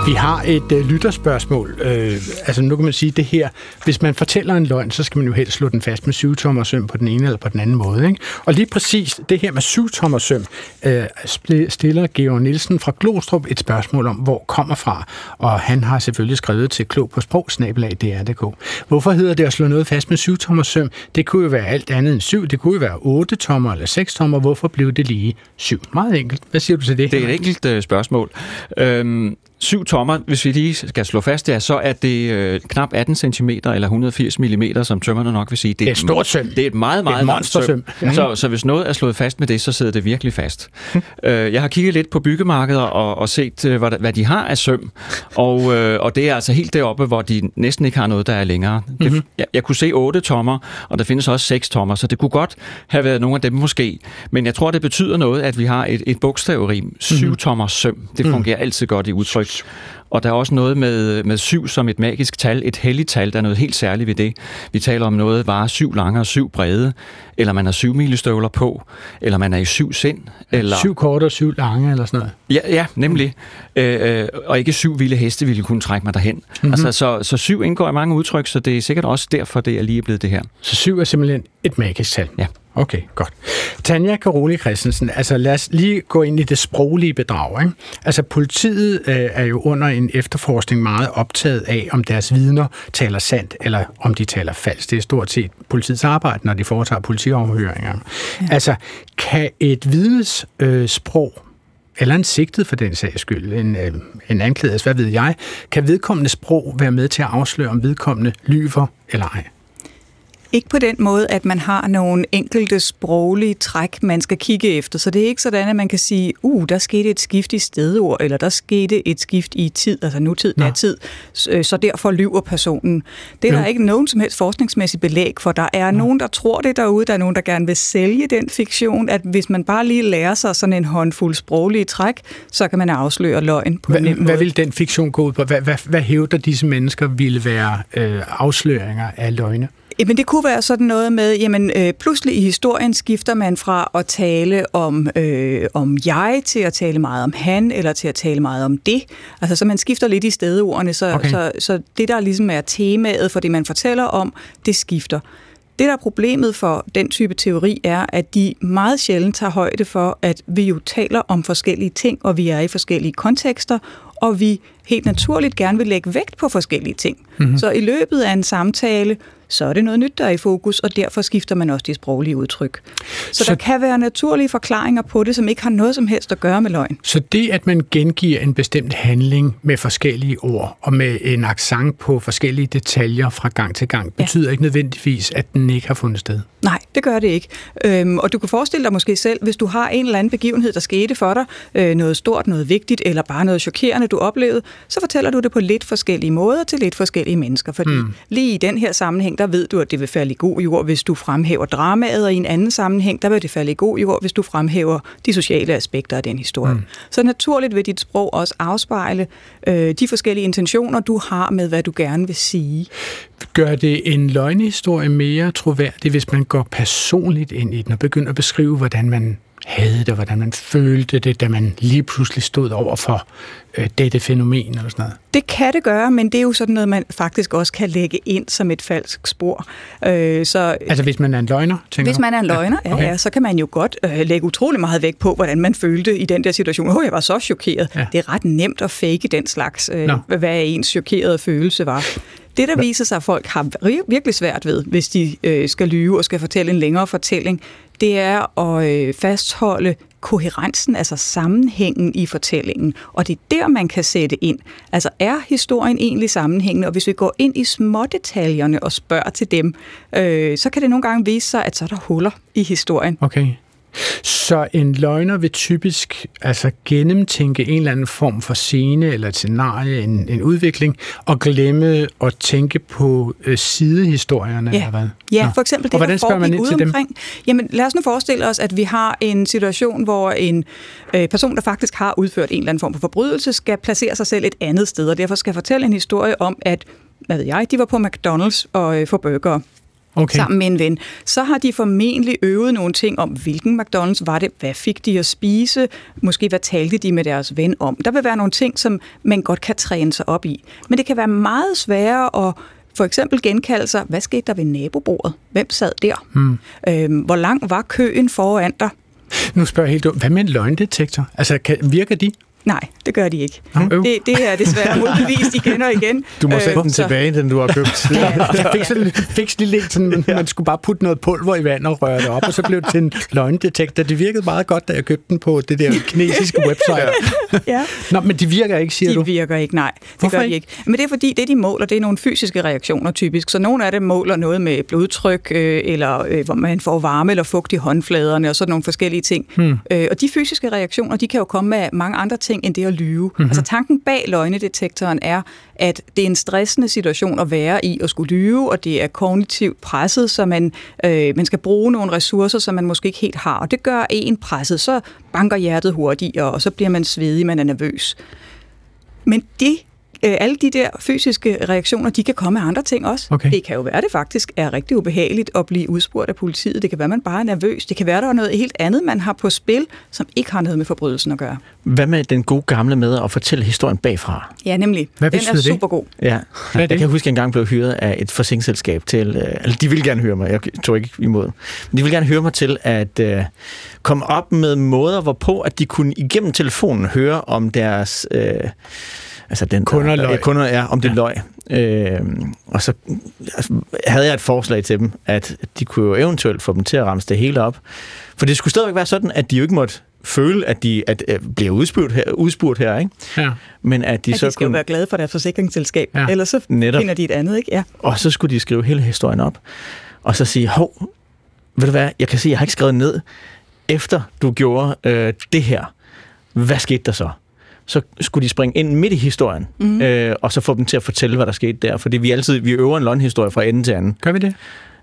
Vi har et øh, lytterspørgsmål. Øh, altså nu kan man sige det her. Hvis man fortæller en løgn, så skal man jo helst slå den fast med syvtommersøm tommer søm på den ene eller på den anden måde. Ikke? Og lige præcis det her med syvtommersøm tommer søm, øh, stiller Georg Nielsen fra Glostrup et spørgsmål om, hvor kommer fra. Og han har selvfølgelig skrevet til klog på sprog, DR.dk. Hvorfor hedder det at slå noget fast med syvtommersøm? tommer søm? Det kunne jo være alt andet end syv. Det kunne jo være otte tommer eller seks tommer. Hvorfor blev det lige syv? Meget enkelt. Hvad siger du til det? Det er et enkelt øh, spørgsmål. Øhm, 7 tommer, hvis vi lige skal slå fast det, så er det øh, knap 18 cm eller 180 mm, som tømmerne nok vil sige. Det er, et stort søm. Det er et meget, meget et langt søm. søm. Ja. Så, så hvis noget er slået fast med det, så sidder det virkelig fast. øh, jeg har kigget lidt på byggemarkeder og, og set, øh, hvad, hvad de har af søm, og, øh, og det er altså helt deroppe, hvor de næsten ikke har noget, der er længere. Mm-hmm. Det, mhm. jeg, jeg kunne se 8 tommer, og der findes også 6 tommer, så det kunne godt have været nogle af dem måske. Men jeg tror, det betyder noget, at vi har et, et bogstavrim. 7 mm-hmm. tommer søm. Det fungerer mm. altid godt i udtryk. Og der er også noget med, med syv som et magisk tal, et helligt tal, der er noget helt særligt ved det. Vi taler om noget, var syv lange og syv brede, eller man har syv milestøvler på, eller man er i syv sind. Eller... Syv korte og syv lange, eller sådan noget. Ja, ja nemlig. Øh, øh, og ikke syv vilde heste ville kunne trække mig derhen. Mm-hmm. Altså, så, så syv indgår i mange udtryk, så det er sikkert også derfor, det er lige blevet det her. Så syv er simpelthen et magisk tal? Ja. Okay, godt. Tanja Karoli Christensen, altså lad os lige gå ind i det sproglige bedrag. Ikke? Altså politiet øh, er jo under en efterforskning meget optaget af, om deres vidner taler sandt, eller om de taler falsk. Det er stort set politiets arbejde, når de foretager politiafhøringer. Ja. Altså, kan et vidnes øh, sprog eller en sigtet for den sags skyld, en, øh, en anklaget, hvad ved jeg, kan vedkommende sprog være med til at afsløre, om vedkommende lyver eller ej? Ikke på den måde, at man har nogle enkelte sproglige træk, man skal kigge efter. Så det er ikke sådan, at man kan sige, uh, der skete et skift i stedord, eller der skete et skift i tid, altså nutid, tid, øh, så derfor lyver personen. Det er jo. der ikke nogen som helst forskningsmæssig belæg for. Der er Nå. nogen, der tror det derude, der er nogen, der gerne vil sælge den fiktion, at hvis man bare lige lærer sig sådan en håndfuld sproglige træk, så kan man afsløre løgn på Hva, en nem måde. Hvad vil den fiktion gå ud på? Hvad, hvad, hvad hævder disse mennesker ville være øh, afsløringer af løgne? Jamen det kunne være sådan noget med, jamen øh, pludselig i historien skifter man fra at tale om, øh, om jeg til at tale meget om han, eller til at tale meget om det. Altså så man skifter lidt i stedordene, så, okay. så, så det der ligesom er temaet for det, man fortæller om, det skifter. Det, der er problemet for den type teori, er, at de meget sjældent tager højde for, at vi jo taler om forskellige ting, og vi er i forskellige kontekster, og vi helt naturligt gerne vil lægge vægt på forskellige ting. Mm-hmm. Så i løbet af en samtale, så er det noget nyt, der er i fokus, og derfor skifter man også de sproglige udtryk. Så, så der kan være naturlige forklaringer på det, som ikke har noget som helst at gøre med løgn. Så det, at man gengiver en bestemt handling med forskellige ord, og med en accent på forskellige detaljer fra gang til gang, betyder ja. ikke nødvendigvis, at den ikke har fundet sted? Nej, det gør det ikke. Øhm, og du kan forestille dig måske selv, hvis du har en eller anden begivenhed, der skete for dig, øh, noget stort, noget vigtigt, eller bare noget chokerende, du oplevede, så fortæller du det på lidt forskellige måder til lidt forskellige mennesker. Fordi mm. lige i den her sammenhæng, der ved du, at det vil falde i god jord, hvis du fremhæver dramaet, og i en anden sammenhæng, der vil det falde i god jord, hvis du fremhæver de sociale aspekter af den historie. Mm. Så naturligt vil dit sprog også afspejle øh, de forskellige intentioner, du har med, hvad du gerne vil sige. Gør det en løgnehistorie mere troværdig, hvis man går personligt ind i den og begynder at beskrive, hvordan man havde det, hvordan man følte det, da man lige pludselig stod over for øh, dette fænomen eller sådan noget? Det kan det gøre, men det er jo sådan noget, man faktisk også kan lægge ind som et falsk spor. Øh, så, altså hvis man er en løgner, tænker Hvis man er en løgner, ja, okay. ja, så kan man jo godt øh, lægge utrolig meget vægt på, hvordan man følte i den der situation. Åh, oh, jeg var så chokeret. Ja. Det er ret nemt at fake den slags, øh, hvad ens chokerede følelse var. Det, der viser sig, at folk har virkelig svært ved, hvis de øh, skal lyve og skal fortælle en længere fortælling, det er at øh, fastholde koherensen, altså sammenhængen i fortællingen. Og det er der, man kan sætte ind. Altså er historien egentlig sammenhængende? Og hvis vi går ind i små detaljerne og spørger til dem, øh, så kan det nogle gange vise sig, at så er der huller i historien. Okay. Så en løgner vil typisk altså gennemtænke en eller anden form for scene eller et scenarie, en, en udvikling, og glemme at tænke på øh, sidehistorierne. Ja, eller hvad? ja for eksempel det, og hvordan spørger man ind til dem? Jamen lad os nu forestille os, at vi har en situation, hvor en øh, person, der faktisk har udført en eller anden form for forbrydelse, skal placere sig selv et andet sted, og derfor skal fortælle en historie om, at hvad ved jeg, de var på McDonald's og øh, få burger. Okay. sammen med en ven, så har de formentlig øvet nogle ting om, hvilken McDonald's var det, hvad fik de at spise, måske hvad talte de med deres ven om. Der vil være nogle ting, som man godt kan træne sig op i. Men det kan være meget sværere at for eksempel genkalde sig, hvad skete der ved nabobordet? Hvem sad der? Hmm. Øhm, hvor lang var køen foran dig? Nu spørger jeg helt dumt. Hvad med en løgndetektor? Altså, kan, virker de? Nej, det gør de ikke. Øv. Det, det er desværre modbevist igen og igen. Du må Øh, sætte den så- tilbage, den du har købt. Jeg fik sådan fik sådan lidt sådan, man, man skulle bare putte noget pulver i vand og røre det op, og så blev det til en løgndetektor. Det virkede meget godt, da jeg købte den på det der kinesiske website. Ja. Nå, men de virker ikke, siger de du? virker ikke, nej. Det Hvorfor gør de ikke? Men det er fordi, det de måler, det er nogle fysiske reaktioner typisk. Så nogle af dem måler noget med blodtryk, øh, eller øh, hvor man får varme eller fugt i håndfladerne, og sådan nogle forskellige ting. Hmm. Øh, og de fysiske reaktioner, de kan jo komme med mange andre ting, end det at lyve. Mhm. Altså tanken bag løgnedetektoren er, at det er en stressende situation at være i at skulle lyve, og det er kognitivt presset, så man, øh, man skal bruge nogle ressourcer, som man måske ikke helt har. Og det gør en presset, så banker hjertet hurtigere, og så bliver man svedig, man er nervøs. Men de, øh, alle de der fysiske reaktioner, de kan komme af andre ting også. Okay. Det kan jo være, at det faktisk er rigtig ubehageligt at blive udspurgt af politiet. Det kan være, at man bare er nervøs. Det kan være, at der er noget helt andet, man har på spil, som ikke har noget med forbrydelsen at gøre. Hvad med den gode gamle med at fortælle historien bagfra? Ja, nemlig. Hvad Den er det? super god. Ja, Hvad er jeg det? kan huske, at jeg engang blev hyret af et forsikringsselskab til, øh, altså de ville gerne høre mig, jeg tog ikke imod, men de ville gerne høre mig til at øh, komme op med måder, hvorpå at de kunne igennem telefonen høre om deres... Øh, altså den, Kunder løg. Øh, kunder, ja, om det ja. løg. Øh, og så altså, havde jeg et forslag til dem, at de kunne jo eventuelt få dem til at ramse det hele op. For det skulle stadigvæk være sådan, at de jo ikke måtte føle, at de at, at bliver udspurgt her, udspurgt her ikke? Ja. men at de De, så at de skal kunne... være glade for deres forsikringsselskab, ja. ellers så Netop. finder de et andet, ikke? Ja. Og så skulle de skrive hele historien op. Og så sige, hov, ved du hvad, jeg kan se, jeg har ikke skrevet ned, efter du gjorde øh, det her, hvad skete der så? Så skulle de springe ind midt i historien, mm. øh, og så få dem til at fortælle, hvad der skete der. Fordi vi altid vi øver en løgnhistorie fra ende til anden. Gør vi det?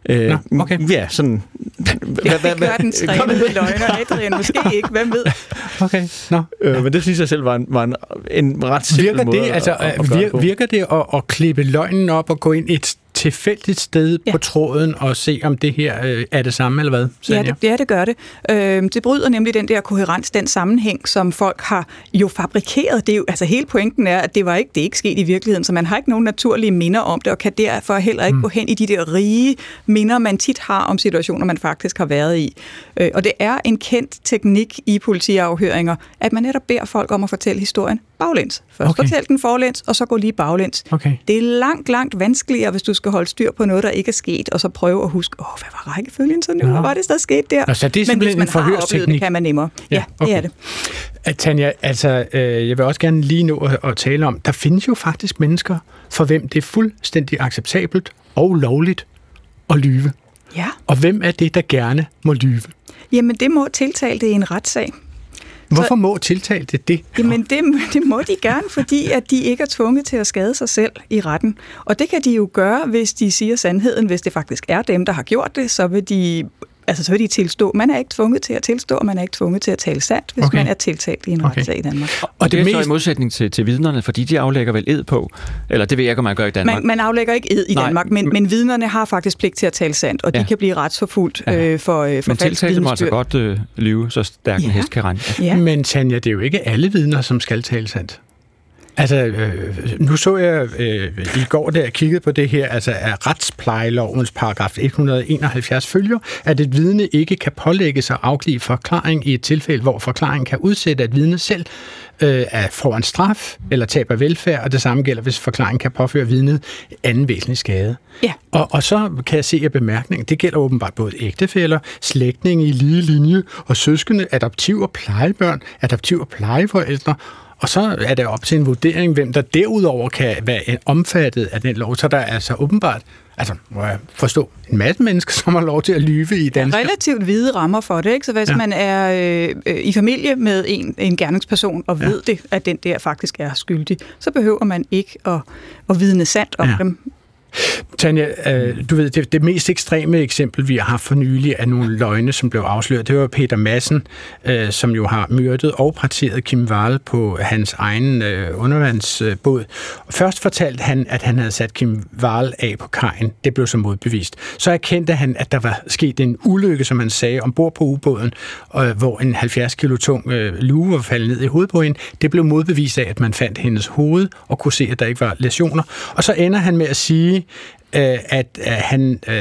Øh, Nå, okay. Ja, sådan... Det gør den trænede løgner, Adrian. Måske ikke, hvem ved? Okay, nå. Øh, men det synes jeg selv var en, var en, en ret simpel Virker måde det, altså, at, at, at gøre det på. vir, virker det at, at klippe løgnen op og gå ind et tilfældigt sted ja. på tråden og se, om det her øh, er det samme, eller hvad? Ja det, ja, det gør det. Øh, det bryder nemlig den der koherens, den sammenhæng, som folk har jo fabrikeret. Det er jo, altså hele pointen er, at det var ikke det er ikke sket i virkeligheden, så man har ikke nogen naturlige minder om det, og kan derfor heller ikke mm. gå hen i de der rige minder, man tit har om situationer, man faktisk har været i. Øh, og det er en kendt teknik i politiafhøringer, at man netop beder folk om at fortælle historien baglæns. Først Okay. fortæl den forlæns, og så gå lige baglæns. Okay. Det er langt, langt vanskeligere, hvis du skal holde styr på noget, der ikke er sket, og så prøve at huske, åh, hvad var rækkefølgen så nu? Nå. Hvad var det, der skete der? Nå, så det er Men hvis man har oplevet det, kan man nemmere. Ja, ja okay. det er det. At, Tanja, altså, øh, jeg vil også gerne lige nå at, at tale om, der findes jo faktisk mennesker, for hvem det er fuldstændig acceptabelt og lovligt at lyve. Ja. Og hvem er det, der gerne må lyve? Jamen, det må tiltalte i en retssag. Hvorfor må tiltalte det? Jamen, det, det må de gerne, fordi at de ikke er tvunget til at skade sig selv i retten. Og det kan de jo gøre, hvis de siger sandheden. Hvis det faktisk er dem, der har gjort det, så vil de, altså, så vil de tilstå. Man er ikke tvunget til at tilstå, og man er ikke tvunget til at tale sandt, hvis Okay. man er tiltalt i en Okay. retssag i Danmark. Og, og det, det er mest... så i modsætning til, til vidnerne, fordi de aflægger vel ed på, eller det ved jeg ikke, om man gør i Danmark. Man, man aflægger ikke ed i Nej, Danmark, men, men vidnerne har faktisk pligt til at tale sandt, og de Ja. kan blive retsforfulgt øh, for, øh, for Men falsk tiltalte må altså godt øh, lyve, så stærk en Ja. hest kan rende. Ja. Men Tanja, det er jo ikke alle vidner, som skal tale sandt. Altså, øh, nu så jeg øh, i går, da jeg kiggede på det her, altså at retsplejelovens paragraf 171 følger, at et vidne ikke kan pålægge sig at afgive forklaring i et tilfælde, hvor forklaringen kan udsætte, at vidne selv øh, er får en straf eller taber velfærd, og det samme gælder, hvis forklaringen kan påføre vidnet anden væsentlig skade. Ja. Og, og så kan jeg se af bemærkningen, det gælder åbenbart både ægtefæller, slægtninge i lige linje og søskende, adoptiv- og plejebørn, adoptiv- og plejeforældre, og så er det op til en vurdering, hvem der derudover kan være omfattet af den lov. Så der er altså åbenbart, altså må jeg forstå, en masse mennesker, som har lov til at lyve i Danmark. relativt hvide rammer for det, ikke? Så hvis Ja. man er øh, øh, i familie med en, en gerningsperson og ved ja. det, at den der faktisk er skyldig, så behøver man ikke at, at vidne sandt om ja. dem. Tanja, øh, du ved, det, det mest ekstreme eksempel, vi har haft for nylig, er nogle løgne, som blev afsløret. Det var Peter Madsen, øh, som jo har myrdet og parteret Kim Wall på hans egen øh, undervandsbåd. Først fortalte han, at han havde sat Kim Wall af på kajen. Det blev så modbevist. Så erkendte han, at der var sket en ulykke, som han sagde, ombord på ubåden, øh, hvor en 70 kilo tung øh, lue var faldet ned i hovedet på hende. Det blev modbevist af, at man fandt hendes hoved og kunne se, at der ikke var læsioner. Og så ender han med at sige, øh, at, at han, øh,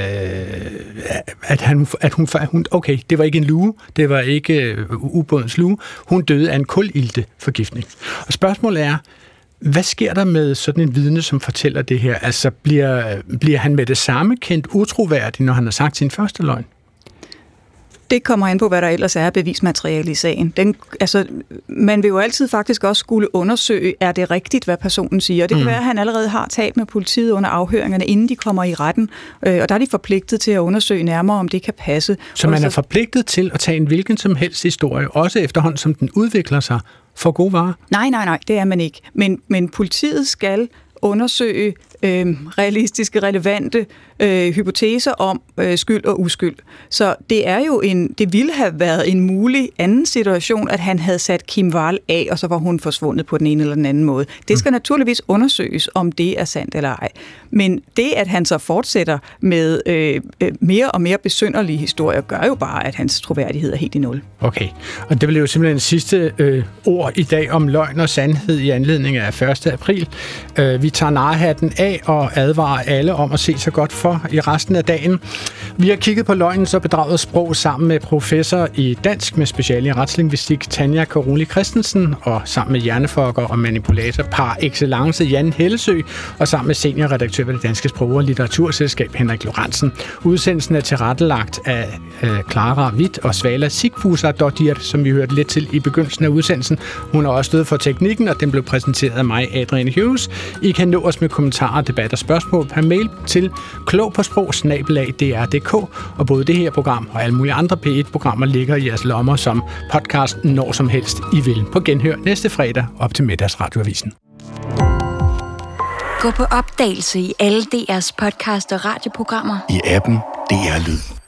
at han, at hun, hun, okay, det var ikke en lue, det var ikke øh, ubådens lue, hun døde af en kulilteforgiftning. Og spørgsmålet er, hvad sker der med sådan en vidne, som fortæller det her? Altså, bliver, bliver han med det samme kendt utroværdig, når han har sagt sin første løgn? Det kommer an på, hvad der ellers er bevismateriale i sagen. Den, altså, man vil jo altid faktisk også skulle undersøge, er det rigtigt, hvad personen siger. Det kan mm. være, at han allerede har talt med politiet under afhøringerne, inden de kommer i retten, øh, og der er de forpligtet til at undersøge nærmere, om det kan passe. Så man er forpligtet til at tage en hvilken som helst historie, også efterhånden som den udvikler sig, for gode varer? Nej, nej, nej, det er man ikke. Men, men politiet skal undersøge øh, realistiske, relevante øh, hypoteser om øh, skyld og uskyld. Så det er jo en, det ville have været en mulig anden situation, at han havde sat Kim Wall af, og så var hun forsvundet på den ene eller den anden måde. Det skal mm. naturligvis undersøges, om det er sandt eller ej. Men det, at han så fortsætter med øh, øh, mere og mere besynderlige historier, gør jo bare, at hans troværdighed er helt i nul. Okay, og det blev jo simpelthen en sidste øh, ord i dag om løgn og sandhed i anledning af 1. april. Øh, vi tager narhatten af og advarer alle om at se sig godt for i resten af dagen. Vi har kigget på løgnens og bedraget sprog sammen med professor i dansk med speciale i retslingvistik Tanja Karoli Christensen og sammen med hjerneforsker og manipulator par excellence Jan Hellesø og sammen med seniorredaktør ved det Danske Sprog- og Litteraturselskab Henrik Lorentzen. Udsendelsen er tilrettelagt af øh, Clara Witt og Svala Sigfusa Dottir, som vi hørte lidt til i begyndelsen af udsendelsen. Hun har også stået for teknikken, og den blev præsenteret af mig, Adrian Hughes. I kan nå os med kommentarer, debat og spørgsmål per mail til klog på sprog, DR.dk, og både det her program og alle mulige andre P1-programmer ligger i jeres lommer som podcast når som helst I vil. På genhør næste fredag op til middagsradioavisen. Gå på opdagelse i alle DR's podcast og radioprogrammer. I appen DR Lyd.